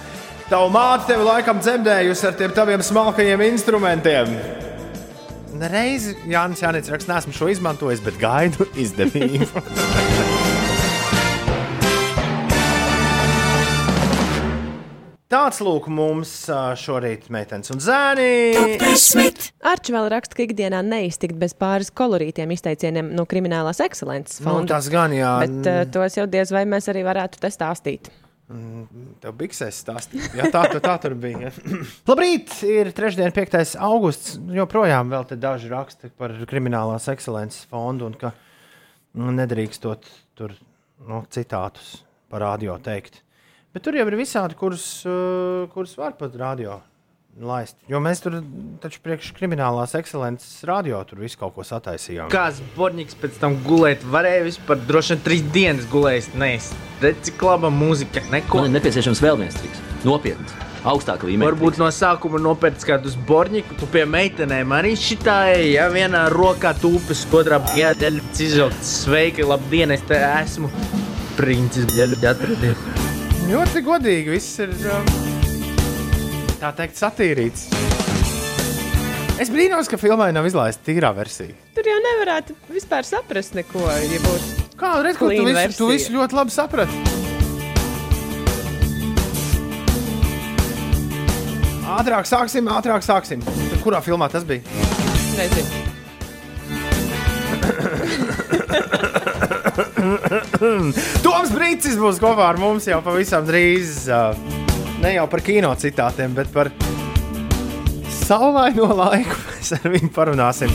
Tava māte tevi laikam dzemdējusi ar tiem taviem smalkajiem instrumentiem. Reizi Jānis Jānis raksta, nesmu šo izmantojis, bet gaidu izdevību. Tāds lūk mums šorīt meitenes un zēni. Arčs vēl raksta, ka ikdienā neiztikt bez pāris kolorītiem izteicieniem no kriminālās ekscelences Nu, fonda. tas gan, jā. Bet uh, tos jau diez vai mēs arī varētu te stāstīt. Tev biksēs stāstīja. Jā, tā, tā, tā tur bija. Labrīt! Ir trešdiena, 5. augusts. Joprojām vēl te daži raksta par kriminālās ekscelences fondu un ka nu, nedrīkstot tur nu, citātus par radio teikt. Bet tur jau ir visādi, kurus, uh, kurus var pat radio laist. Jo mēs tur taču priekš kriminālās ekscelences radio tur visu kaut ko sataisījām. Kāds borņiks pēc tam gulēt, varēja vispār droši vien trīs dienas gulējis. Nē, cik laba mūzika. Neko. Man ir nepieciešams vēl viens triks. Nopietns, augstāka līmeņa. Varbūt no sākuma nopērts kādus borņikus, tu pie meitenēm arī šitā ja vienā rokā tūpes, otrā pēdas izvilkt. Sveiki, labdien, es te esmu. Princis, atradies. Ļoti godīgi viss ir um, tā teikt satīrīts. Es brīnos, ka filmai nav izlaista tīrā versija. Tur jau nevarētu vispār saprast neko. Ja Kādu reizi, kur tu visu, tu visu ļoti labi saprati? Ātrāk sāksim, ātrāk sāksim. Tad Kurā filmā tas bija? Nezinu. Toms Brīsīs būs kopā ar mums jau pavisam drīz. Ne jau par kino citātiem, bet par saulaino laiku. Mēs ar viņu parunāsim.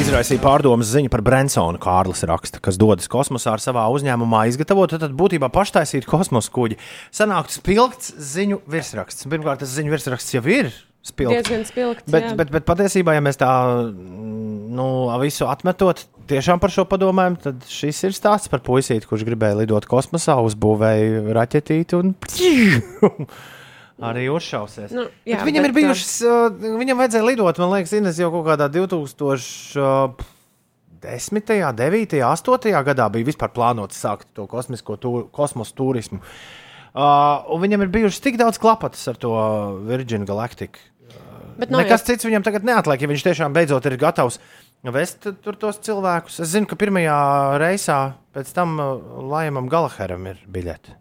Izraisīja pārdomas ziņa par Brensonu, Kārlis raksta, kas dodas kosmosā ar savā uzņēmumā izgatavot, tad būtībā paštaisīt kosmosa kuģi. Sanāktu spilgts ziņu virsraksts. Pirmkārt, tas ziņu virsraksts jau ir spilgts. Diezgan spilgts. Bet, jā. bet, bet patiesībā, ja mēs tā mm, nu, visu atmetot, tiešām par šo padomājam, tad šis ir stāsts par puisīti, kurš gribēja lidot kosmosā, uzbūvēja raķetīti un arī uzšausies. Nu, Bet jā, viņam bet, ir bijušas, uh, viņam vajadzēja lidot, man liekas, Ines jau kaut kādā 2010, 9, 8 gadā bija vispār plānots sākt to kosmisko tū- kosmosa turismu. Uh, un viņam ir bijušas tik daudz klapatas ar to Virgin Galactic. Bet nav Nekas jau- cits viņam tagad neatliek, ja viņš tiešām beidzot ir gatavs vest tur tos cilvēkus. Es zinu, ka pirmajā reisā pēc tam uh, Lajamam Galaheram ir biļete.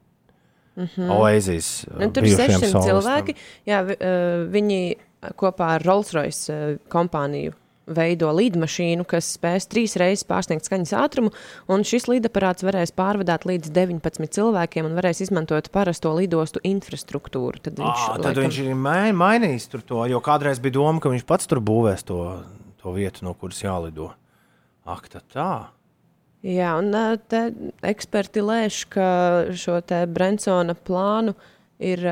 Mhm. Oasis. uh, Nu, tur ir bijušajam 600 solistam. cilvēki. Jā, vi- uh, viņi kopā ar Rolls-Royce uh, kompāniju veido līdmašīnu, kas spēs trīs reizes pārsniegt skaņas ātrumu, un šis līdaparāts varēs pārvadāt līdz 19 cilvēkiem un varēs izmantot parasto lidostu infrastruktūru. Tad viņš, Ah, tad viņš ir mai- mainījis to, jo kādreiz bija doma, ka viņš pats tur būvēs to, to vietu, no kuras jālido. Ak, tā tā. Jā, un te eksperti lēš, ka šo te Brensona plānu ir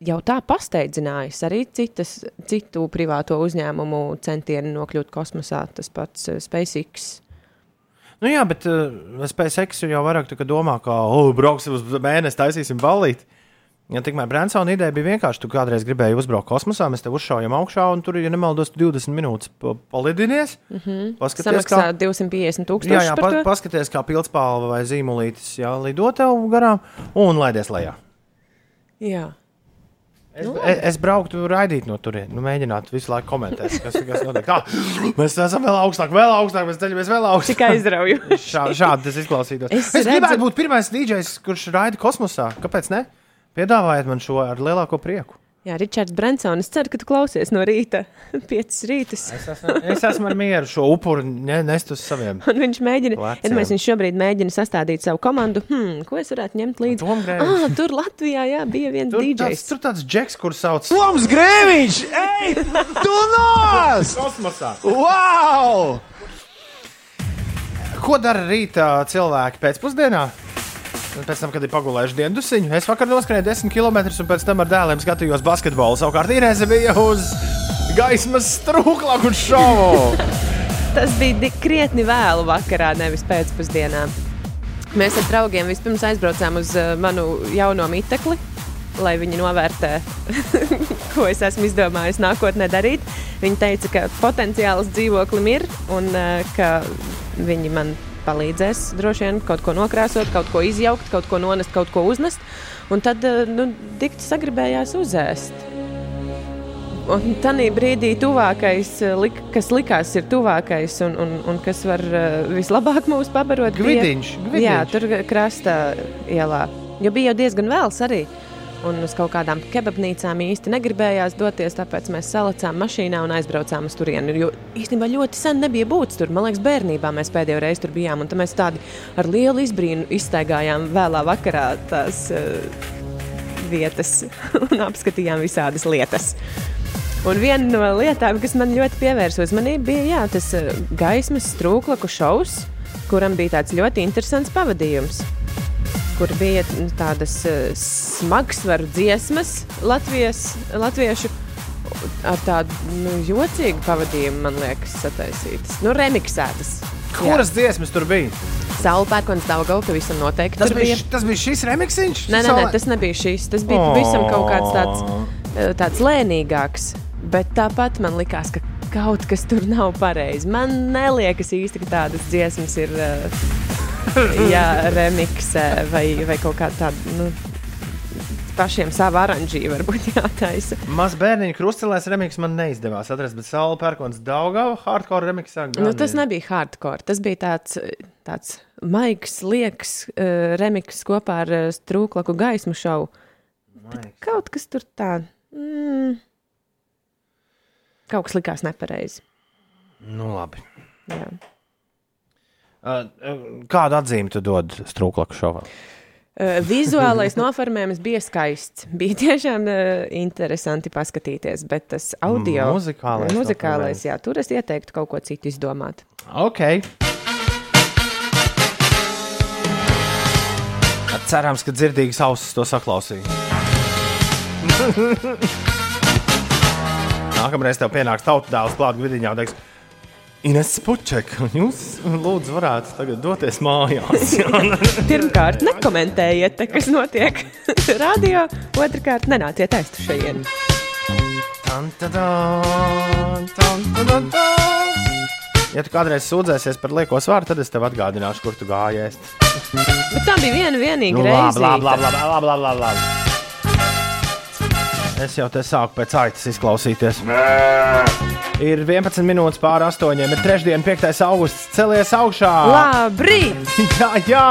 jau tā pasteidzinājis arī citas, citu privāto uzņēmumu centieni nokļūt kosmosā. Tas pats SpaceX. Nu jā, bet uh, SpaceX jau vairāk tā kā domā, ka, oh, brauksim uz mēnesi, taisīsim balīt. Ja tikmēr Bransona ideja bija vienkārši, tu kādreiz gribēji uzbraukt kosmosā, mēs te uzšaujam augšā, un tur, ja nemaldos, tu 20 minūtes pa- palidinies. Mm -hmm. Paskaties, Samaksā 250 tūkstoši Jā, jā pa, paskaties, kā pilspāle vai zīmolītis jā, lido tev garām un laidies lejā. Jā. Es, es, es brauktu raidīt no turienes, nu, mēģinātu visu laiku komentēt, kas, kas notiek. Kā, mēs esam vēl augstāk, vēl augstāk, mēs ceļamies vēl augstāk. Cik aizraujoši. Šā, šādi tas izklausītos. Es Es, redzu- gribētu būt pirmais DJs, kurš raida kosmosā. Kāpēc ne? Piedāvājiet man šo ar lielāko prieku. Jā, Ričards Brensons, es ceru, ka tu klausies no rīta, piecas rītas. Es esmu, es esmu ar mieru šo upuri ne, nest uz saviem. Un viņš mēģina, iedomājieties, viņš šobrīd mēģina sastādīt savu komandu. Hmm, ko es varētu ņemt līdzi? Ah, tur Latvijā jā, bija viens Tur DJs. tāds, tur tāds džeks, kurš sauc Toms Grēviņš! Ej, tu nos! kosmosā. Wow! Ko dara rītā cilvēki pēcpusdienā? Un Pēc tam, kad ir pagulējuši diendusiņu, es vakar noskrēju 10 km un pēc tam ar dēliem skatījos basketbolu. Savukārt Inês bija uz gaismas strūklaku šovu. Tas bija krietni vēlu vakarā, nevis pēcpusdienā. Mēs ar draugiem vispirms aizbraucām uz uh, manu jauno mitekli, lai viņi novērtē, ko es esmu izdomājis nākotnē darīt. Viņi teica, ka potenciāls dzīvoklim ir un uh, ka viņi man palīdzēs droši vien kaut ko nokrāsot, kaut ko izjaukt, kaut ko nonest, kaut ko uznest. Un tad uh, nu, dikti sagribējās uzēst. Un tādā brīdī tuvākais, eh, lik, kas likās ir tuvākais un, un, un kas var uh, vislabāk mūs pabarot, Gvidiņš, gvidiņš. Jā, tur krasta ielā. Jo bija jau diezgan vēls arī. Un uz kaut kādām kebabnīcām īsti negribējās doties, tāpēc mēs salicām mašīnā un aizbraucām uz turieni. Jo īstenībā ļoti sen nebija būtis tur. Man liekas, bērnībā mēs pēdējo reizi tur bijām. Un tad mēs tādi ar lielu izbrīnu izstaigājām vēlā vakarā tās uh, vietas un apskatījām visādas lietas. Un viena no lietām, kas man ļoti pievērsa uzmanību, bija jā, tas eh, gaismas strūklaku šovs, kuram bija tāds ļoti interesants pavadījums. Kur bija mm, tādas eh, smagsvaru dziesmas, Latvijas, latviešu ar tādu nu, jocīgu pavadījumu, man liekas, sataisītas. Nu, remiksētas. Kuras dziesmas tur bija? Saula pērkons Daugava pavisam noteikti. Tas bija, tas bija šis remiksiņš? Nē, nē, nē, tas nebija šis. Tas bija pavisam kaut kāds tāds, eh, tāds lēnīgāks. Bet tāpat man likās, ka kaut kas tur nav pareizi. Man neliekas īsti, ka tādas dziesmas ir eh, jāremiksē vai, vai kaut kā tāda. Nu, Pašiem savu oranžiju varbūt jātaisa. Maz bērniņu krustelēs remiks man neizdevās atrast, bet Saula Pērkons Daugava hardcore remiksā. Nu, tas nebija hardcore. Tas bija tāds, tāds maigs, liekas, uh, remiks kopā ar uh, strūklaku gaismu šovu. Kaut kas tur tā. Mm, kaut kas likās nepareizi. Nu, labi. Jā. Kādu atzīmi tu dod strūklaku šovam? Vizuālais noformējums bija skaists. Bija tiešām uh, interesanti paskatīties, bet tas audio Muzikālais muzikālais jā, tur es ieteiktu kaut ko citu izdomāt. Ok. Cerams, ka dzirdīgas ausis to saklausīja. Nākamreiz tev pienāks tautas dēls klāt vidiņā un teiks, Ines Puček, jūs lūdzu varētu tagad doties mājās. Pirmkārt, nekomentējiet, te, kas notiek radio. Otrakārt, nenāciet aiztu tan. Ja tu kādreiz sūdzēsies par lieko svāru, tad es tev atgādināšu, kur tu gājies. Bet tā bija viena vienīga Nu, reize. labi, labi, labi, labi, labi, labi, labi. Es jau te sāku pēc aitas izklausīties. Ir 11 minūtes pāri astoņiem. Ir trešdiena, 5. augusts. Celies augšā! Labrīt! jā, jā!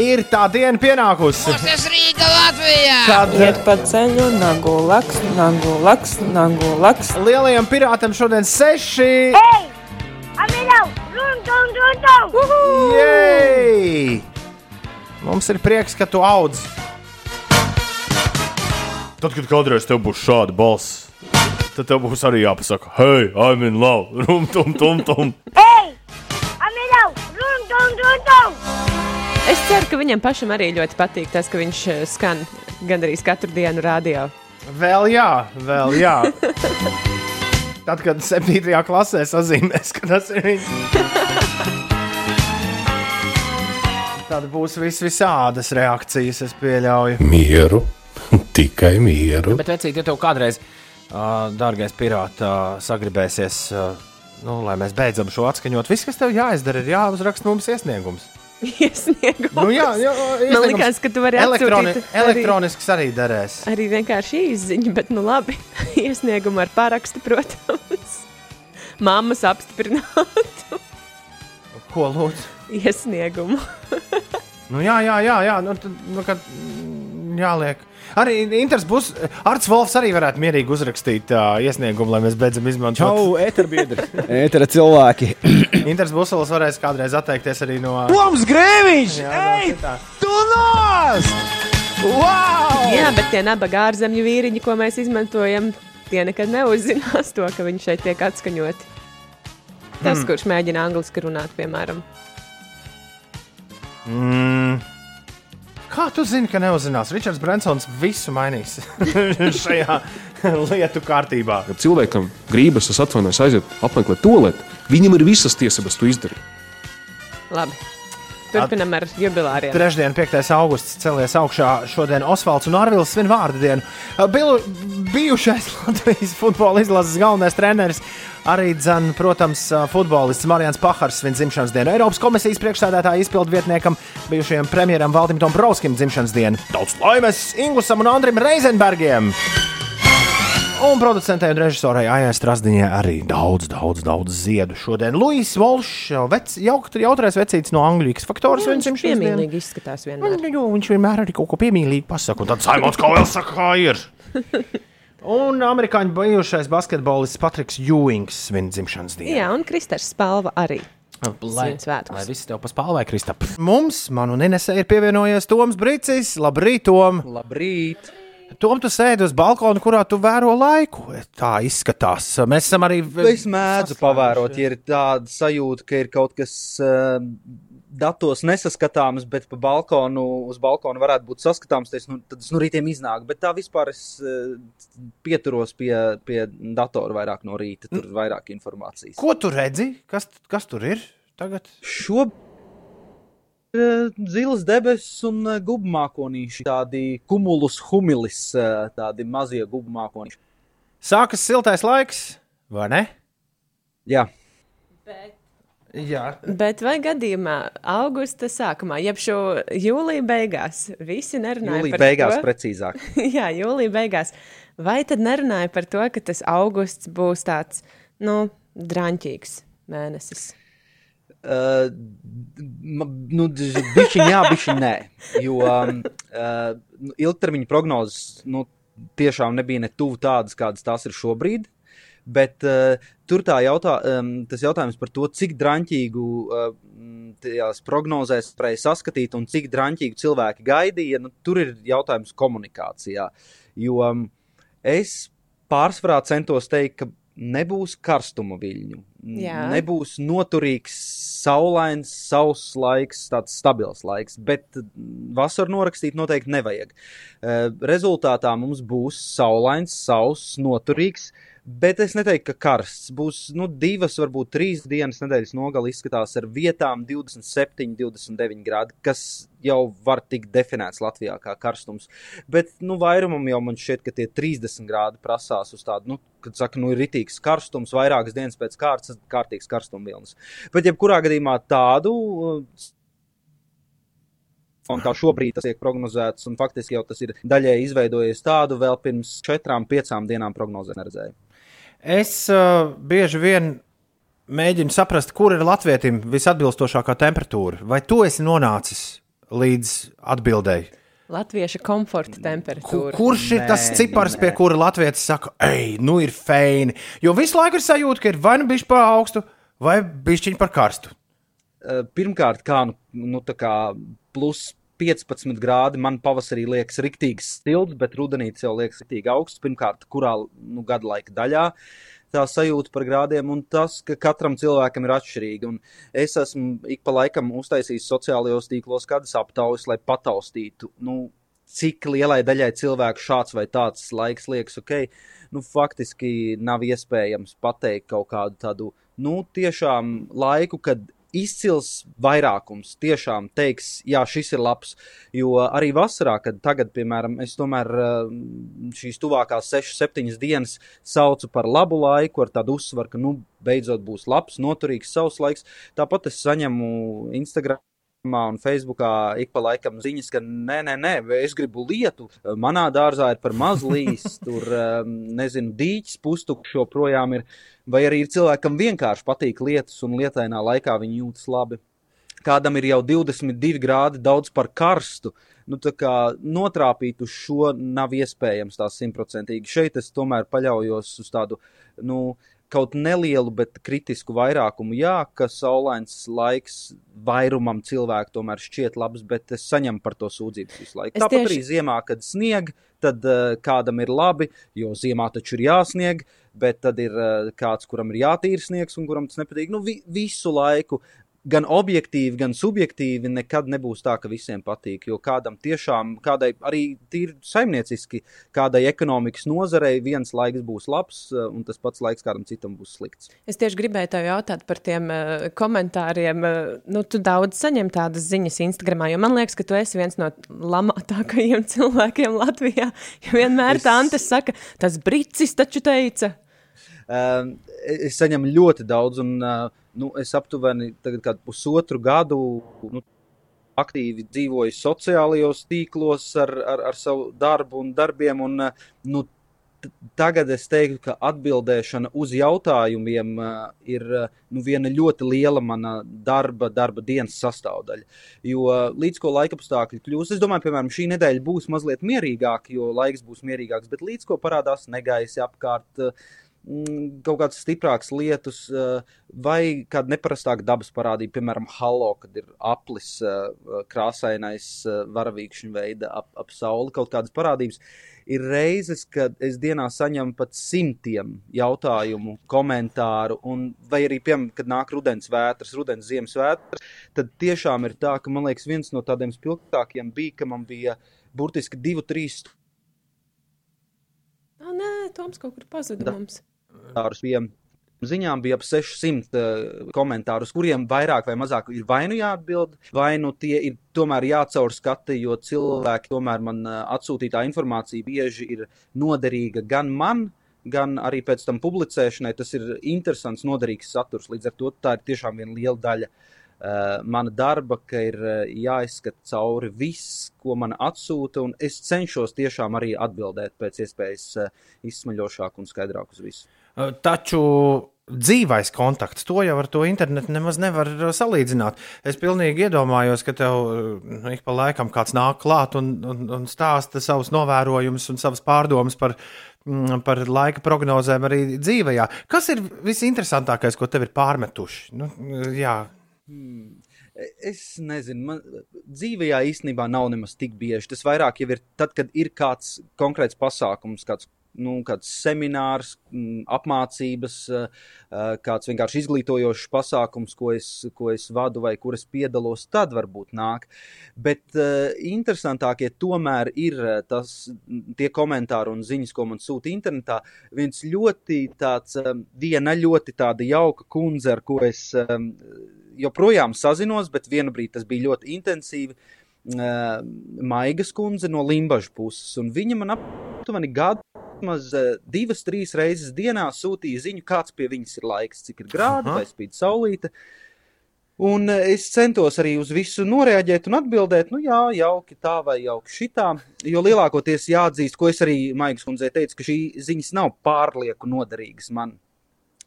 Ir tā diena pienākusi. Tas Rīga Latvijā! Kad Iet pa ceļu, nagu laks, nagu laks, nagu laks. lielajam pirātam šodien seši. Hey! Amilau! Run, run, run, run! Jej! Mums ir prieks, ka tu audz. Tad, kad kādreiz tev būs šāda balss, tad tev būs arī jāpasaka, hei, I'm in love, rum, tum, tum, tum. Hey! Amilau! Run, run, run, run! Es ceru, ka viņam pašam arī ļoti patīk tas, ka viņš eh, skan gandrīz katru dienu radio. Vēl jā, vēl jā. Tad, kad 7. klasē sazīmēs, ka tas ir viņš. Tad būs vis visādas reakcijas, es pieļauju. Mieru, tikai mieru. Bet, vecīt, ja tev kādreiz, uh, dārgais pirāts, uh, sagribēsies, uh, nu, lai mēs beidzam šo atskaņot, viss, kas tev jāizdara, ir jāuzraksta mums iesniegums. iesniegumus. Nu, jā, jā, Man iesniegums liekas, ka tu vari elektroni, atsūtīt arī- elektronisks arī derēs. Arī vienkārši izziņa, bet nu labi. Iesniegumu ar parakstu, protams. Māmas apstiprinātu Ko lūdzu? iesniegumu. Nu, jā, jā, jā, jā nu, tad, nu, kad, jāliek. Arī Inters būs. Arts Volfs arī varētu mierīgi uzrakstīt uh, iesniegumu, lai mēs beidzam izmantot. Čau, eterbiedri! Etera cilvēki! Inters Busels varēs kādreiz atteikties arī no. Toms Grēviņš! Ej, tā. tu nost! Wow! Jā, bet tie nabaga ārzemju vīriņi, ko mēs izmantojam, tie nekad neuzzinās to, ka viņi šeit tiek atskaņoti. Tas, Hmm. kurš mēģina angliski runāt, piemēram. Mm. Kā tu zini, ka neuzzinās? Ričards Brensons visu mainīs šajā lietu kārtībā. Kad cilvēkam gribas, es atvainojos, aiziet apmeklēt to lietu, viņam ir visas tiesības to izdarīt. Labi. Turpinam ar jubilāriem. Trešdien, 5. augusts, celies augšā. Šodien Osvalds un Arvils svin vārdu dienu. Bilu, bijušais Latvijas futbola izlases galvenais treneris, arī, dzen, protams, futbolists Marijans Pahars svin dzimšanas dienu. Eiropas komisijas priekšsēdētāja izpildu vietniekam, bijušajam premjeram Valdim Dombrovskim dzimšanas dienu. Daudz laimes Ingusam un Andrim Reizenbergiem! Un producentei un režisorai Aijai Strasdiņai arī daudz, daudz, daudz ziedu. Šodien Luis Volšs, vec, jaukt, jautrais vecītis no X faktors. Viņš viņš piemīlīgi izskatās vienmēr. Jo, viņš vienmēr arī kaut ko piemīlīgi pasaka. Un tad Simons Kovels saka, kā ir. Un amerikāņu bijušais basketbolists Patriks Jūings svin dzimšanas dienu. Jā, un Kristers Spalva arī. Lai, lai viss tev paspālē, Kristap. Mums, man un Inesē, ir pievienojies Toms Brīsīs. Labrīt, Tom! Labrīt! Tom, tu sēdi uz balkona, kurā tu vēro laiku. Tā izskatās. Mēs esam arī. Es mēdzu pavērot, ja ir tāda sajūta, ka ir kaut kas uh, datos nesaskatāms, bet pa balkonu, uz balkona varētu būt saskatāms, tad es, nu, tad es no rītiem iznāku. Bet tā vispār es uh, pieturos pie, pie datora vairāk no rīta, tur ir vairāk informācijas. Ko tu redzi? Kas, kas tur ir tagad? Šobrīd zilas debesis un uh, gubmākonīši, tādi kumulus humilis, tādi mazie gubmākonīši. Sākas siltais laiks, vai ne? Jā. Jā. Bet vai gadījumā augusta sākumā, jeb šo jūlija beigās, visi nerunāja Jūlija par beigās to? precīzāk. Jā, jūlija beigās. Vai tad nerunāja par to, ka tas augusts būs tāds, nu, drāmīgs mēnesis? Uh, nu, bišķiņ jā, bišķiņ nē. Jo um, uh, nu, ilgtermiņa prognozes nu, tiešām nebija ne tuvu tādas, kādas tās ir šobrīd. Bet uh, tur tā jautā, um, tas jautājums par to, cik drāmīgu uh, tajās prognozēs varēja saskatīt un cik drāmīgu cilvēki gaidīja, nu, tur ir jautājums komunikācijā. Jo um, es pārsvarā centos teikt, ka nebūs karstuma viļņu. Jā. Nebūs noturīgs, saulains, sauss laiks, tāds stabils laiks, bet vasaru norakstīt noteikti nevajag. Eh, Rezultātā mums būs saulains, sauss, noturīgs. Bet es neteiktu, ka karsts būs nu, divas, varbūt trīs dienas nedēļas nogalē izskatās ar vietām 27, 29 grādi, kas jau var tikt definēts Latvijā kā karstums. Bet nu, vairumam jau man šķiet, ka tie 30 grādi prasās uz tādu, nu, kad saka, nu, ir ritīgs karstums, vairākas dienas pēc kārtas, kārtīgs karstuma Bet, jebkurā gadījumā tādu uh, un kā šobrīd tas tiek prognozēts, un faktiski jau tas ir daļēji izveidojies tādu vēl pirms četrām, piecām dienām prognozē neredzēju. Es uh, bieži vien mēģinu saprast, kur ir latvietim visatbilstošākā temperatūra. Vai tu esi nonācis līdz atbildēji? Latvieša komforta temperatūra. Kurš ir tas cipars, pie kura latvietis saka, ej, nu ir feini? Jo visu laiku ir sajūta, ka ir vai nu bišķi par augstu, vai bišķiņi par karstu. Pirmkārt, kā, nu, nu, tā kā plus 15 grādi man pavasarī liekas rīktīgi stilts, bet rudenī jau liekas rīktīgi augsts. Pirmkārt, kurā nu, gada laika daļā tā sajūta par grādiem, un tas, ka katram cilvēkam ir atšķirīga. Un es esmu ik pa laikam uztaisījis sociālajos tīklos kādas aptaujas, lai pataustītu, nu, cik lielai daļai cilvēku šāds vai tāds laiks liekas ok. Nu, faktiski nav iespējams pateikt kaut kādu tādu, nu, tiešām laiku, kad izcils vairākums tiešām teiks, jā, šis ir labs. Jo arī vasarā, kad tagad, piemēram, es tomēr eh, šīs tuvākās 6, 7 dienas saucu par labu laiku, ar tādu uzsvaru, ka, nu, beidzot būs labs, noturīgs savs laiks. Tāpat es saņemu Instagram un Facebookā ik pa laikam ziņas, ka nē, nē, nē, es gribu lietu. Manā dārzā ir par maz līs, tur, um, nezinu, dīķis pustukšs joprojām ir. Vai arī ir cilvēki, kam vienkārši patīk lietas, un lietainā laikā viņi jūtas labi. Kādam ir jau 22 grādi daudz par karstu. Nu, tā kā notrāpīt uz šo nav iespējams tā simtprocentīgi. Šeit es tomēr paļaujos uz tādu, nu, uh, kaut nelielu, bet kritisku vairākumu. Jā, ka saulains laiks vairumam cilvēku tomēr šķiet labs, bet es saņemu par to sūdzības visu laiku. Es Tāpat tieši... arī ziemā, kad snieg, tad uh, kādam ir labi, jo ziemā taču ir jāsnieg. Bet tad ir uh, kāds, kuram ir jātīra sniegs, un kuram tas nepatīk. Nu, vi, visu laiku gan objektīvi, gan subjektīvi nekad nebūs tā, ka visiem patīk. Jo kādam tiešām, kādai arī tīri saimnieciski, kādai ekonomikas nozarei viens laiks būs labs, eh, un tas pats laiks kādam citam būs slikts. Es tieši gribēju tev jautāt par tiem uh, komentāriem. Uh, nu, tu daudz saņem tādas ziņas Instagramā, jo man liekas, ka tu esi viens no lamātākajiem cilvēkiem Latvijā. Jo vienmēr es... tā Antes saka, tas bricis taču teica. Uh, es saņemu ļoti daudz, un uh, nu, es aptuveni pusotru gadu nu, aktīvi dzīvoju sociālajos tīklos ar, ar, ar savu darbu un darbiem. Un, nu, tagad es teiktu, ka atbildēšana uz jautājumiem uh, ir nu, viena ļoti liela mana darba, darba dienas sastāvdaļa. Jo līdz ko laika apstākļi kļūs, es domāju, piemēram, šī nedēļa būs mazliet mierīgāka, jo laiks būs mierīgāks, bet līdz ko parādās negaisi apkārt. Uh, kaut kādas stiprākas lietas, eh, vai kāda neparastāka dabas parādība, piemēram, halo, kad ir aplis, eh, krāsainais, eh, varavīkšņa veida ap, ap sauli, kaut kādas parādības. Ir reizes, kad es dienā saņemu pat simtiem jautājumu, komentāru, un, vai arī, piemēram, kad nāk rudens vētras, rudens ziemas vētras, tad tiešām ir tā, ka man liekas, viens no tādiem spilgtākiem bija, ka man bija burtiski divu, trīs. Oh, nē, Toms kaut kur pazuda mums komentārus bija. Ziņām bija ap 600 uh, komentāru, uz kuriem vairāk vai mazāk ir vai nu jāatbild, vai nu tie ir tomēr jācaur skati, jo cilvēki tomēr man uh, atsūtītā informācija bieži ir noderīga gan man, gan arī pēc tam publicēšanai. Tas ir interesants, noderīgs saturs. Līdz ar to tā ir tiešām viena liela daļa uh, mana darba, ka ir jāizskata cauri viss, ko man atsūta, un es cenšos tiešām arī atbildēt pēc iespējas izsmaļošāk un skaidrāk uz visu. Taču dzīvais kontakts, to jau ar to internetu nemaz nevar salīdzināt. Es pilnīgi iedomājos, ka tev nu, ik pa laikam kāds nāk klāt un, un, un stāsta savus novērojumus un savas pārdomas par, mm, par laika prognozēm arī dzīvajā. Kas ir visinteresantākais, ko tev ir pārmetuši? Nu, jā. Hmm. Es nezinu, man dzīvē īstenībā nav nemaz tik bieži. Tas vairāk jau ir tad, kad ir kāds konkrēts pasākums, kāds nu, kāds seminārs, mm, apmācības, eh, eh, kāds vienkārši izglītojošs pasākums, ko es, ko es vadu vai kur es piedalos, tad varbūt nāk. Bet uh, interesantākie tomēr ir tas, tie komentāri un ziņas, ko man sūta internetā. Viens ļoti tāds, viena ļoti tāda jauka kundze, ar ko es joprojām sazinos, bet vienu brīdi tas bija ļoti intensīvi. Maigas kundze no Limbaģa puses, un viņa man aptuveni gadu vismaz uh, divas, trīs reizes dienā sūtīja ziņu, kāds pie viņas ir laiks, cik ir grādi, vai spīd saulīte. Un uh, es centos arī uz visu noreaģēt un atbildēt, nu jā, jauki tā vai jauki šitā. Jo lielākoties jāatzīst, ko es arī Maigas kundzei teicu, ka šī ziņas nav pārlieku noderīgas man.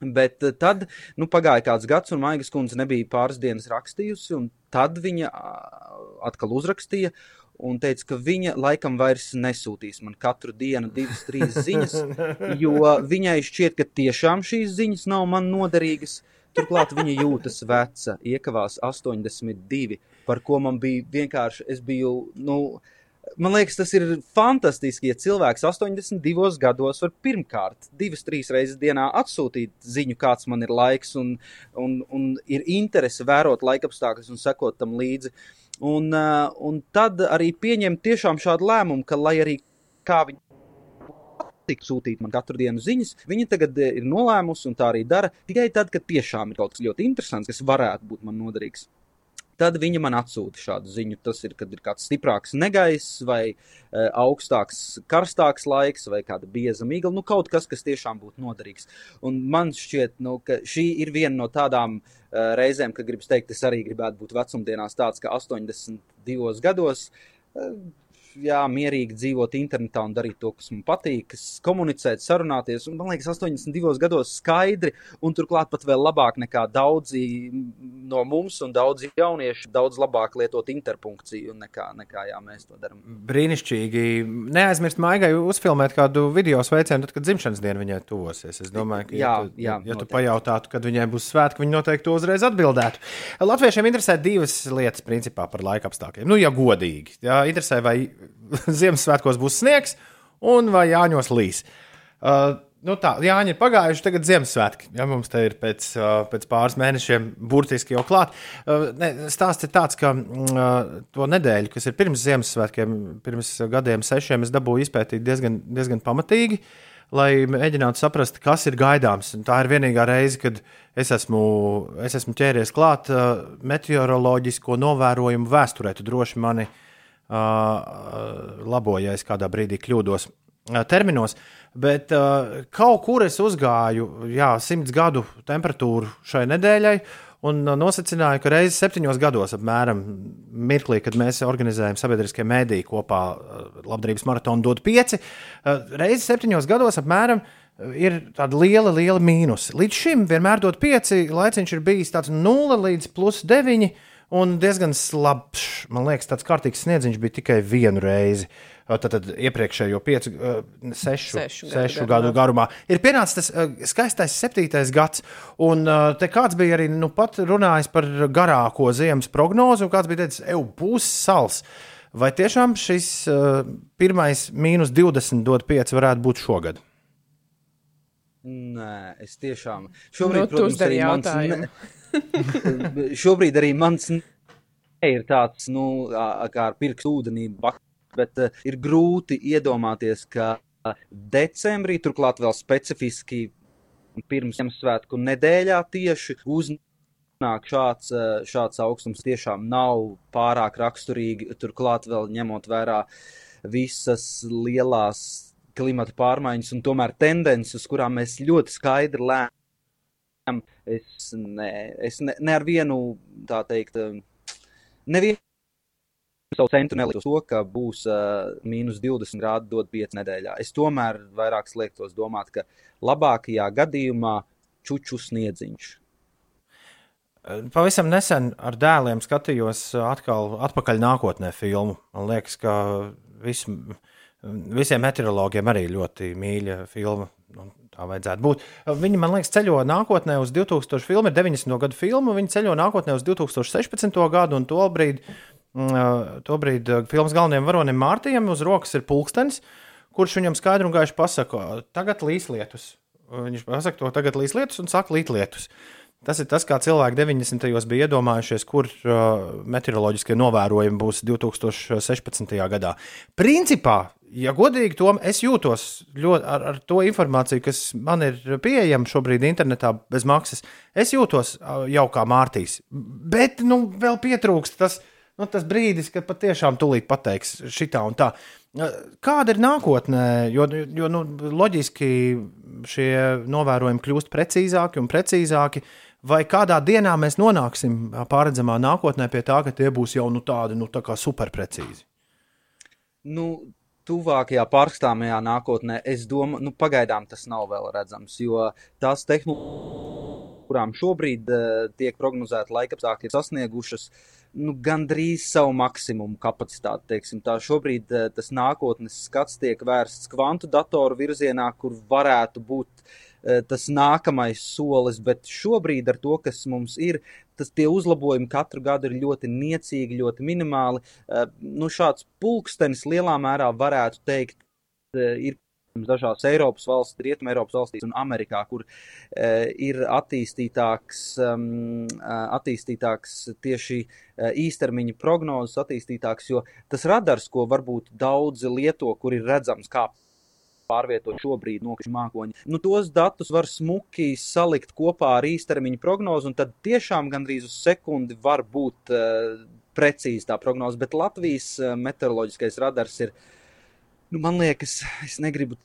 Bet uh, tad nu, pagāja kāds gads, un Maigas kundze nebija pāris dienas rakstījusi, un tad viņa atkal uzrakstīja un teica, ka viņa laikam vairs nesūtīs man katru dienu divas, trīs ziņas, jo viņai šķiet, ka tiešām šīs ziņas nav man noderīgas. Turklāt viņa jūtas veca, iekavās 82, par ko man bija vienkārši, es biju, nu, man liekas, tas ir fantastiski, ja cilvēks 82 gados var pirmkārt divas, trīs reizes dienā atsūtīt ziņu, kāds man ir laiks, un, un, un ir interese vērot laikapstākļus un sekot tam līdzi. Uh, Un, uh, un tad arī pieņemt tiešām šādu lēmumu, ka lai arī kā viņi tik sūtīt man katru dienu ziņas. Viņa tagad uh, ir nolēmusi, un tā arī dara tikai tad, kad tiešām ir kaut kas ļoti interesants, kas varētu būt man noderīgs. Tad viņa man atsūta šādu ziņu. Tas ir, kad ir kāds stiprāks negaiss, vai uh, augstāks, karstāks laiks, vai kāda bieza migla. Nu, kaut kas, kas tiešām būtu noderīgs. Un man šķiet, nu, ka šī ir viena no tādām uh, reizēm, kad gribas teikt, es arī gribētu būt vecumdienās tāds, ka 82 gados. Uh, jā, mierīgi dzīvot internetā un darīt to, kas man patīk, komunicēt, sarunāties. Un, man liekas, 82 gados skaidri, un turklāt pat vēl labāk nekā daudzi no mums un daudzi jaunieši, daudz labāk lietot interpunkciju nekā, nekā jā, mēs to darām. Brīnišķīgi. Neaizmirst maigai uzfilmēt kādu video sveicienu, tad, kad dzimšanas diena viņai tuvosies. Es domāju, ka, Jā, ja tu, jā, ja tu noteikti. pajautātu, kad viņai būs svētki, viņi noteikti to uzreiz atbildētu. Latviešiem interesē divas lietas, principā, par laika apstākļiem. Nu, ja godīgi, jā, interesē, vai Ziemassvētkos būs sniegs un vai Jāņos līs. Uh, Nu tā, Jāņa ir pagājuši, tagad Ziemassvētki. Ja, mums te ir pēc, uh, pēc pāris mēnešiem burtiski jau klāt. Uh, ne, Stāsts ir tāds, ka mm, uh, to nedēļu, kas ir pirms Ziemassvētkiem, pirms gadiem, sešiem, es dabūju izpētīt diezgan, diezgan pamatīgi, lai mēģinātu saprast, kas ir gaidāms. Un tā ir vienīgā reize, kad es esmu, es esmu ķēries klāt uh, meteoroloģisko novērojumu vēsturē. Tu droši mani uh, laboji, ja es kādā brīdī kļūdos uh, terminos. Bet uh, kaut kur es uzgāju, jā, simts gadu temperatūru šai nedēļai. Un uh, nosacīju, ka reizes septiņos gados, apmēram mirklī, kad mēs organizējam sabiedriskie mēdīji kopā uh, labdarības maratonu dot pieci, uh, reizes septiņos gados apmēram uh, ir tāda liela, liela mīnus. Līdz šim vienmēr dot pieci, laiciņš ir bijis tāds 0 līdz plus 9. Un diezgan slabs, man liekas, tāds kārtīgs sniedziņš bija tikai vienu reizi. Tad, tad iepriekšējo piecu, sešu, Sešu sešu, gadu gadu garumā ir pienācis tas skaistais septītais gads. Un te kāds bija arī nu, pat runājis par garāko ziemas prognozi, un kāds bija teicis, ej, būs sals. Vai tiešām šis pirmais mīnus 20 dot 5 varētu būt šogad? Nē, es tiešām. Nu, Šobrīd, tu protams, uzdari arī mans, ne, šobrīd arī mans ir tāds, nu, kā ar pirkstu ūdenī, bet uh, ir grūti iedomāties, ka decembrī, turklāt vēl specifiski pirms Ziemassvētku nedēļā tieši uznāk šāds, ā, šāds augstums tiešām nav pārāk raksturīgi, turklāt vēl ņemot vērā visas lielās klimata pārmaiņas un tomēr tendences, uz kurām mēs ļoti skaidri lēmām. Es, ne, es ne, ne ar vienu, tā teikt, nevienu savu centu neliku uz to, ka būs uh, mīnus 20 grādi dod 5 nedēļā. Es tomēr vairāk liektos domāt, ka labākajā gadījumā čuču sniedziņš. Pavisam nesen ar dēliem skatījos uh, atkal atpakaļ nākotnē filmu. Man liekas, ka vis, visiem meteorologiem arī ļoti mīļa filma. Tā vajadzētu būt. Viņi, man liekas, ceļo nākotnē uz 2000. filmu, ir 90. gadu filma. Viņi ceļo nākotnē uz 2016. gadu, un tobrīd, mm, tobrīd filmas galvenajam varonim Mārtiņam uz rokas ir pulkstenis, kurš viņam skaidri un gaiši pasaka, tagad līs lietus. Viņš pasaka to tagad līs lietus un saka līt lietus. Tas ir tas, kā cilvēki 90. gados bija iedomājušies, kur uh, meteoroloģiskie novērojumi būs 2016. gadā. Principā, ja godīgi, Tom, es jūtos ļoti ar, ar to informāciju, kas man ir pieejama šobrīd internetā bez maksas. Es jūtos jau kā Mārtīs, bet nu, vēl pietrūkst tas, nu, tas brīdis, kad patiešām tūlīt pateiks šitā un tā. Kāda ir nākotnē? Jo, jo nu, loģiski šie novērojumi kļūst precīzāki un precīzāki. Vai kādā dienā mēs nonāksim pārredzamā nākotnē pie tā, ka tie būs jau nu, tādi nu, tā superprecīzi? Nu, tuvākajā pārskatāmajā nākotnē, es domāju, nu, pagaidām tas nav vēl redzams, jo tās tehnoloģijas, kurām šobrīd uh, tiek prognozēta laikapstākļi, ir sasniegušas nu, gandrīz savu maksimumu kapacitāti. Teiksim. Tā šobrīd uh, tas nākotnes skats tiek vērsts kvantu datoru virzienā, kur varētu būt uh, tas nākamais solis, bet šobrīd ar to, kas mums ir, tas tie uzlabojumi katru gadu ir ļoti niecīgi, ļoti minimāli. Uh, nu, šāds pulkstenis lielā mērā varētu teikt, uh, ir dažās Eiropas valstīs, Rietumē Eiropas valstīs un Amerikā, kur uh, ir attīstītāks, um, attīstītāks tieši īstermiņa prognozes, attīstītāks, jo tas radars, ko varbūt daudzi lieto, kur ir redzams, kā pārvietot šobrīd nokrišņu mākoņi. Nu, tos datus var smuki salikt kopā ar īstermiņa prognozi, un tad tiešām gandrīz uz sekundi var būt uh, precīzi tā prognoze. Bet Latvijas uh, meteoroloģiskais radars ir, nu, man liekas, es negribu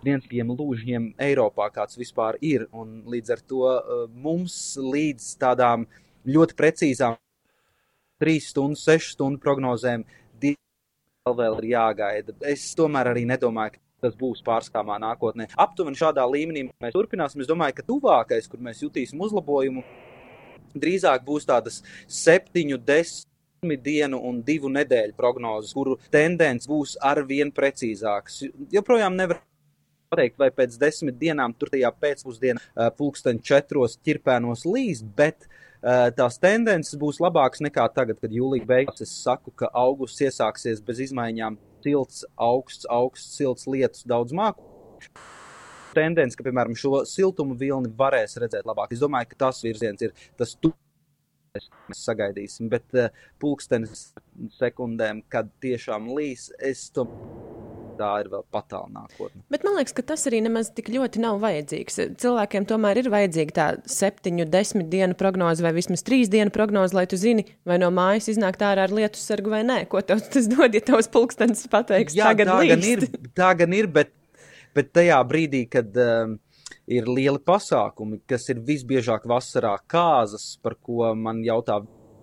viens no tiem lūžņiem Eiropā, kāds vispār ir. Līdz ar to uh, mums līdz tādām ļoti precīzām 3 stundu, 6 stundu prognozēm vēl ir jāgaida. Es tomēr arī nedomāju, ka tas būs pārskatāmā nākotnē. Aptuveni šādā līmenī mēs turpināsim. Es domāju, ka tuvākais, kur mēs jutīsim uzlabojumu, drīzāk būs tādas septiņu, desmit dienu un divu nedēļu prognozes, kuru tendence būs arvien precīzāks. Joprojām nevar pateikt, vai pēc desmit dienām tur tajā pēcpusdienā pulksten četros ķirpēnos līs, bet uh, tās tendences būs labākas nekā tagad, kad jūlija beigās es saku, ka augusts iesāksies bez izmaiņām, silts, augsts, augsts, silts lietus daudz māku. Tendence, ka, piemēram, šo siltumu vilni varēs redzēt labāk. Es domāju, ka tas virziens ir tas tu mēs sagaidīsim, bet uh, pulkstenis sekundēm, kad tiešām līs, es to tā ir vēl patāla nākotne. Bet man liekas, ka tas arī nemaz tik ļoti nav vajadzīgs. Cilvēkiem tomēr ir vajadzīga tā septiņu, desmit dienu prognoze vai vismaz trīs dienu prognoze, lai tu zini, vai no mājas iznāk ārā ar lietus sargu vai nē. Ko tev tas dod, ja tavs pulkstenis pateiks, Jā, tagad tā līst? gan ir, tā gan ir bet, bet tajā brīdī, kad um, ir lieli pasākumi, kas ir visbiežāk vasarā kāzas, par ko man jautā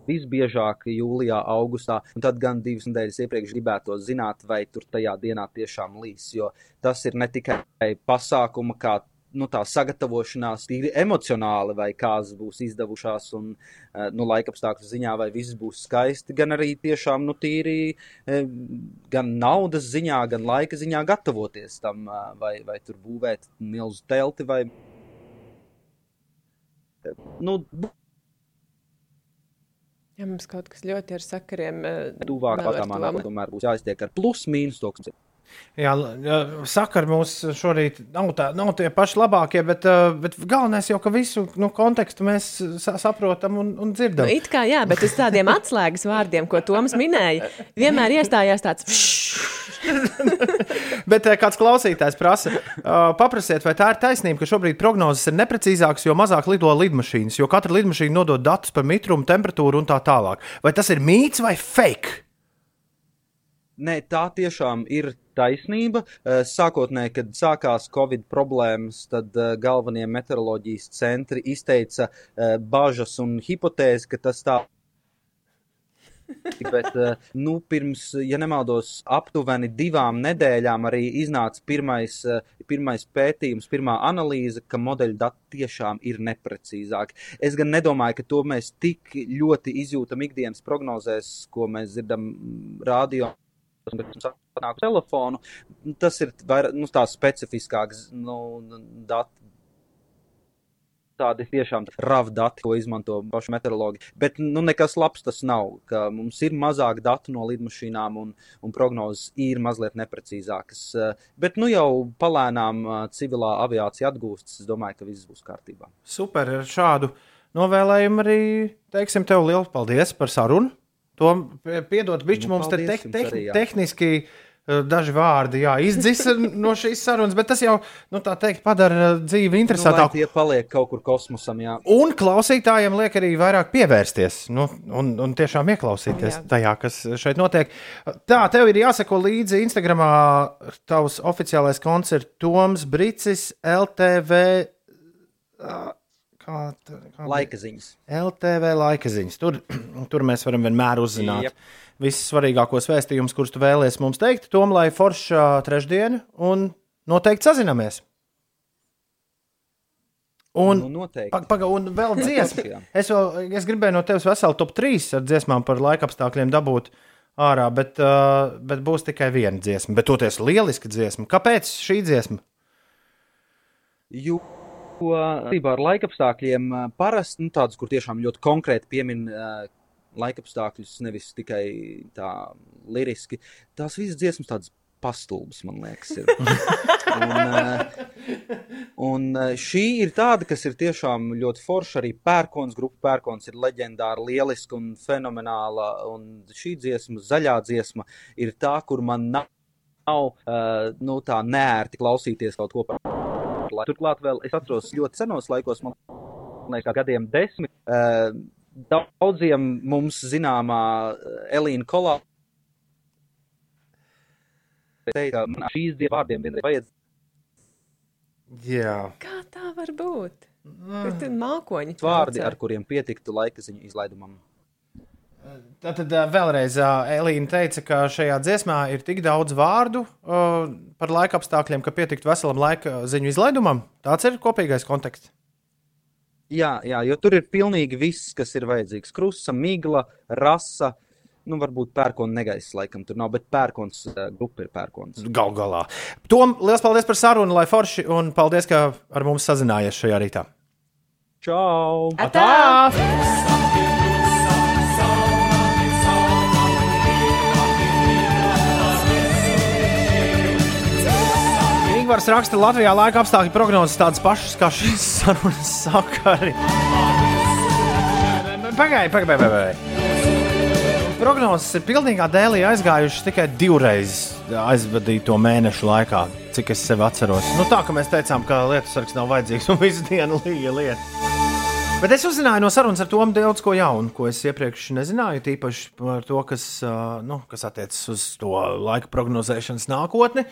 visbiežāk jūlijā, augustā, un tad gan divas nedēļas iepriekš gribētu zināt, vai tur tajā dienā tiešām līs. Jo tas ir ne tikai pasākuma, kā nu, tā sagatavošanās, tīri emocionāli, vai kādas būs izdevušās, un eh, nu, laikapstākļu ziņā, vai viss būs skaisti, gan arī tiešām nu, tīri eh, gan naudas ziņā, gan laika ziņā gatavoties tam, eh, vai, vai tur būvēt milzu telti vai. Nu, Ja mums kaut kas ļoti ar sakariem. eh, tuvāk nākotnē tomēr būs jāiztiek ar plus mīnus to, kas ir. Jā, sakari mums šorīt nav, tā, nav tie paši labākie, bet, bet galvenais jau, ka visu nu, kontekstu mēs sa saprotam un, un Nu, dzirdam. it kā jā, bet uz tādiem atslēgas vārdiem, ko Toms minēja, vienmēr iestājās tāds. Bet kāds klausītājs prasa, paprasiet, vai tā ir taisnība, ka šobrīd prognozes ir neprecīzākas, jo mazāk lido lidmašīnas, jo katra lidmašīna nodod datus par mitrumu, temperatūru un tā tālāk. Vai tas ir mīts vai fake? Nē, tā tiešām ir taisnība. Eh, Sākotnēji, kad sākās Covid problēmas, tad eh, galvenie meteoroloģijas centri izteica eh, bažas un hipotēzi, ka tas tā. Bet, nu, pirms, ja nemaldos, aptuveni divām nedēļām arī iznāca pirmais, pirmais pētījums, pirmā analīze, ka modeļu dati tiešām ir neprecīzāki. Es gan nedomāju, ka to mēs tik ļoti izjūtam ikdienas prognozēs, ko mēs dzirdam mm, radio uz telefonu. Tas ir vairāk, nu, tā specifiskāks nu, dati. Tādi tiešām ravi dati, ko izmanto paši meteorologi. Bet nu, nekas labs tas nav. ka Mums ir mazāk datu no lidmašīnām, un, un prognozes ir mazliet neprecīzākas. Bet nu jau palēnām civilā aviācija atgūstas. Es domāju, ka viss būs kārtībā. Super, ar šādu novēlējumu arī teiksim tev lielu paldies par sarunu. To piedod, bišķi, Nu, mums te te, te, arī, tehniski eh, daži vārdi jā, izdzisa no šīs sarunas, bet tas jau, nu, tā teikt, padara dzīvi Nu, lai interesantāku. tie paliek kaut kur kosmosam, jā. Un klausītājiem liek arī vairāk pievērsties nu, un, un tiešām ieklausīties Jā. tajā, kas šeit notiek. Tā, tev ir jāsako līdzi Instagramā. Tavs oficiālais ir Toms Brīsis, LTV. Kā, tā- kā Laika ziņas. LTV laika ziņas. Tur, tur mēs varam vienmēr uzzināt Jep. visus svarīgākos vēstījumus, kurus tu vēlēsies mums teikt. Tom, lai forša trešdiena, un noteikti sazināmies. Un, Nu, noteikti. Pag, paga, un vēl dziesma. Es, vēl, es gribēju no tevis veselu top 3 ar dziesmām par laika apstākļiem dabūt ārā, bet, uh, bet būs tikai viena dziesma. Bet toties lieliska dziesma. Kāpēc šī dziesma? Jo attiecībā ar laikapstākļiem parasti nu, tādus, kur tiešām ļoti konkrēti piemin laikapstākļus, nevis tikai tā liriski. Tās visas dziesmas tādas pastulbas, man liekas, ir. un, un šī ir tāda, kas ir tiešām ļoti forša. Arī pērkons, grupa pērkons ir leģendāra, lieliska un fenomenāla. Un šī dziesma, zaļā dziesma, ir tā, kur man nav nav uh, nu, tā nērti klausīties kaut ko par laiku. Turklāt vēl es atceros ļoti senos laikos, man liekas, gadiem desmit. Uh, daudziem mums zināmā Elīna Kolā teica, man šīs dienas vārdiem vienreiz vajadz. Jā. Kā tā var būt? Tur tur mākoņi. Vārdi, ar kuriem pietiktu laika ziņu izlaidumam. Tad vēlreiz Elīna teica, ka šajā dziesmā ir tik daudz vārdu uh, par laika apstākļiem, ka pietiktu veselam laika ziņu izlaidumam. Tāds ir kopīgais konteksts. Jā, jā, jo tur ir pilnīgi viss, kas ir vajadzīgs. Krusta, migla, rasa. Nu, varbūt pērkona negaiss laikam tur nav, bet pērkons uh, grupa ir pērkons. Gal galā. Tom, liels paldies par sarunu, lai forši, un paldies, ka ar mums sazinājies šajā rītā. Čau! Atā! Ingūns raksta, Latvijā laika apstākļu prognozes tādas pašas kā šīs sarunas sakari. Pagaidiet, pagaidiet, pagaidiet. Prognozes ir pilnīgā dēlī aizgājušas tikai divreiz aizvadīto mēnešu laikā, cik es sev atceros. Nu, tā kā mēs teicām, ka lietu sargs nav vajadzīgs un visu dienu līja lieta. Bet es uzzināju no sarunas ar Tomu daudz ko jaunu, ko es iepriekš nezināju. Tīpaši par to, kas, nu, kas attiecas uz to laika prognozēšanas nākotni.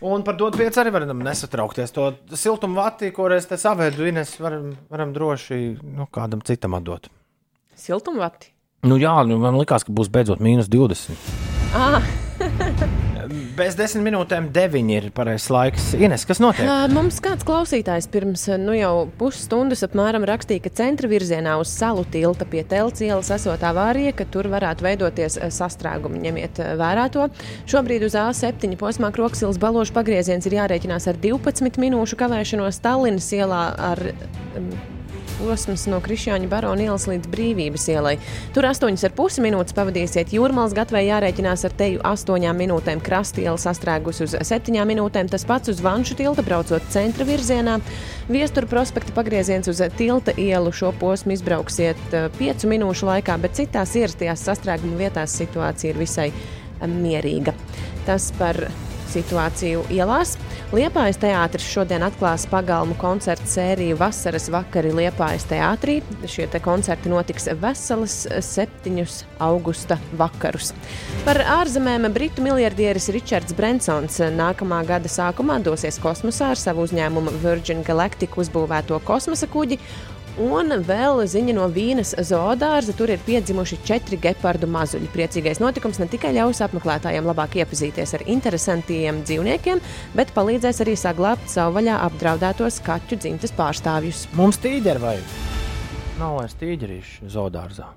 Un par to pieci arī varam nesatraukties. To siltumu vati, ko es te savēdu, Ines, varam, varam droši nu, kādam citam atdot. Siltumvati. Nu, jā, nu, man liekas, ka būs beidzot mīnus 20. Ah. Bez desmit minūtēm deviņi ir pareizais laiks. Ines, kas notiek? Ā, Mums kāds klausītājs pirms nu, jau pusstundas apmēram rakstīja, ka centra virzienā uz salu tilta pie Telts ielas esot avārija, ka tur varētu veidoties sastrēgumi. Ņemiet vērā to. Šobrīd uz A7 posmā Kroksilas balošu pagrieziens ir jārēķinās ar 12 minūšu kavēšanos Tallinas ielā ar um, posms no Krišņāņa barona ielas līdz brīvības ielai. Tur 8,5 minūtes pavadīsiet jūrmālas gatavē jārēķinās ar teju 8 minūtēm, krasta iela sastrēgus uz 7 minūtēm, tas pats uz Vanšu tilta braucot centra virzienā. Viestura prospekta pagrieziens uz tilta ielu šo posmu izbrauksiet 5 minūšu laikā, bet citās ierastajās sastrēguma vietās situācija ir visai eh, mierīga. Tas par situāciju ielās. Liepājas teātris šodien atklās pagalmu koncertu sēriju Vasaras vakari Liepājas teātrī. Šie te koncerti notiks veselas 7. augusta vakarus. Par ārzemēm britu miljardieris Ričards Brensons nākamā gada sākumā dosies kosmosā ar savu uzņēmumu Virgin Galactic uzbūvēto kosmosa kuģi. Un vēl ziņa no Vīnas zoodārza. Tur ir piedzimuši četri gepardu mazuļi. Priecīgais notikums ne tikai ļaus apmeklētājiem labāk iepazīties ar interesantiem dzīvniekiem, bet palīdzēs arī saglabāt savu vaļā apdraudētos kaķu dzimtes pārstāvjus. Mums tīģeri vajag. Nav vairs tīģerīšu zoodārzā.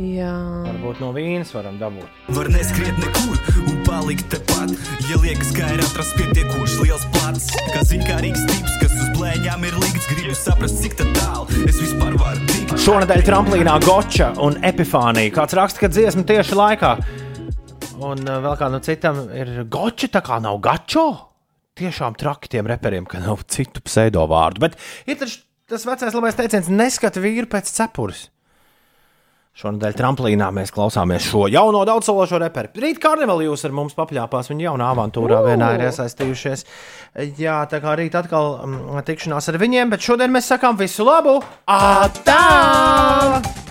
Jā. Varbūt no vīnas varam dabūt. Var neskriet nekur un palikt tepat. Ja liekas, ka ir atrasts pietiekoši liels plats, kā zinkārīgs tips, kas uz blēņām ir likts, gribu saprast, cik tā tālu es vispār varu tikt. Šonadēļ tramplīnā Goča un Epifānija. Kāds raksta, ka dziesma tieši laikā. Un uh, vēl kādam citam ir Goča, tā kā nav Gačo. Tiešām traki tiem reperiem, ka nav citu pseido vārdu. Bet ir taču tas vecais labais teiciens, neskata vīru pēc cepures. Šonadēļ tramplīnā mēs klausāmies šo jauno daudzsološo reperu. Rīt karnevālī jūs ar mums papļāpās, viņa jaunā avantūrā vienā ir iesaistījušies. Jā, tā kā rīt atkal um, tikšanās ar viņiem, bet šodien mēs sakām visu labu! Atā!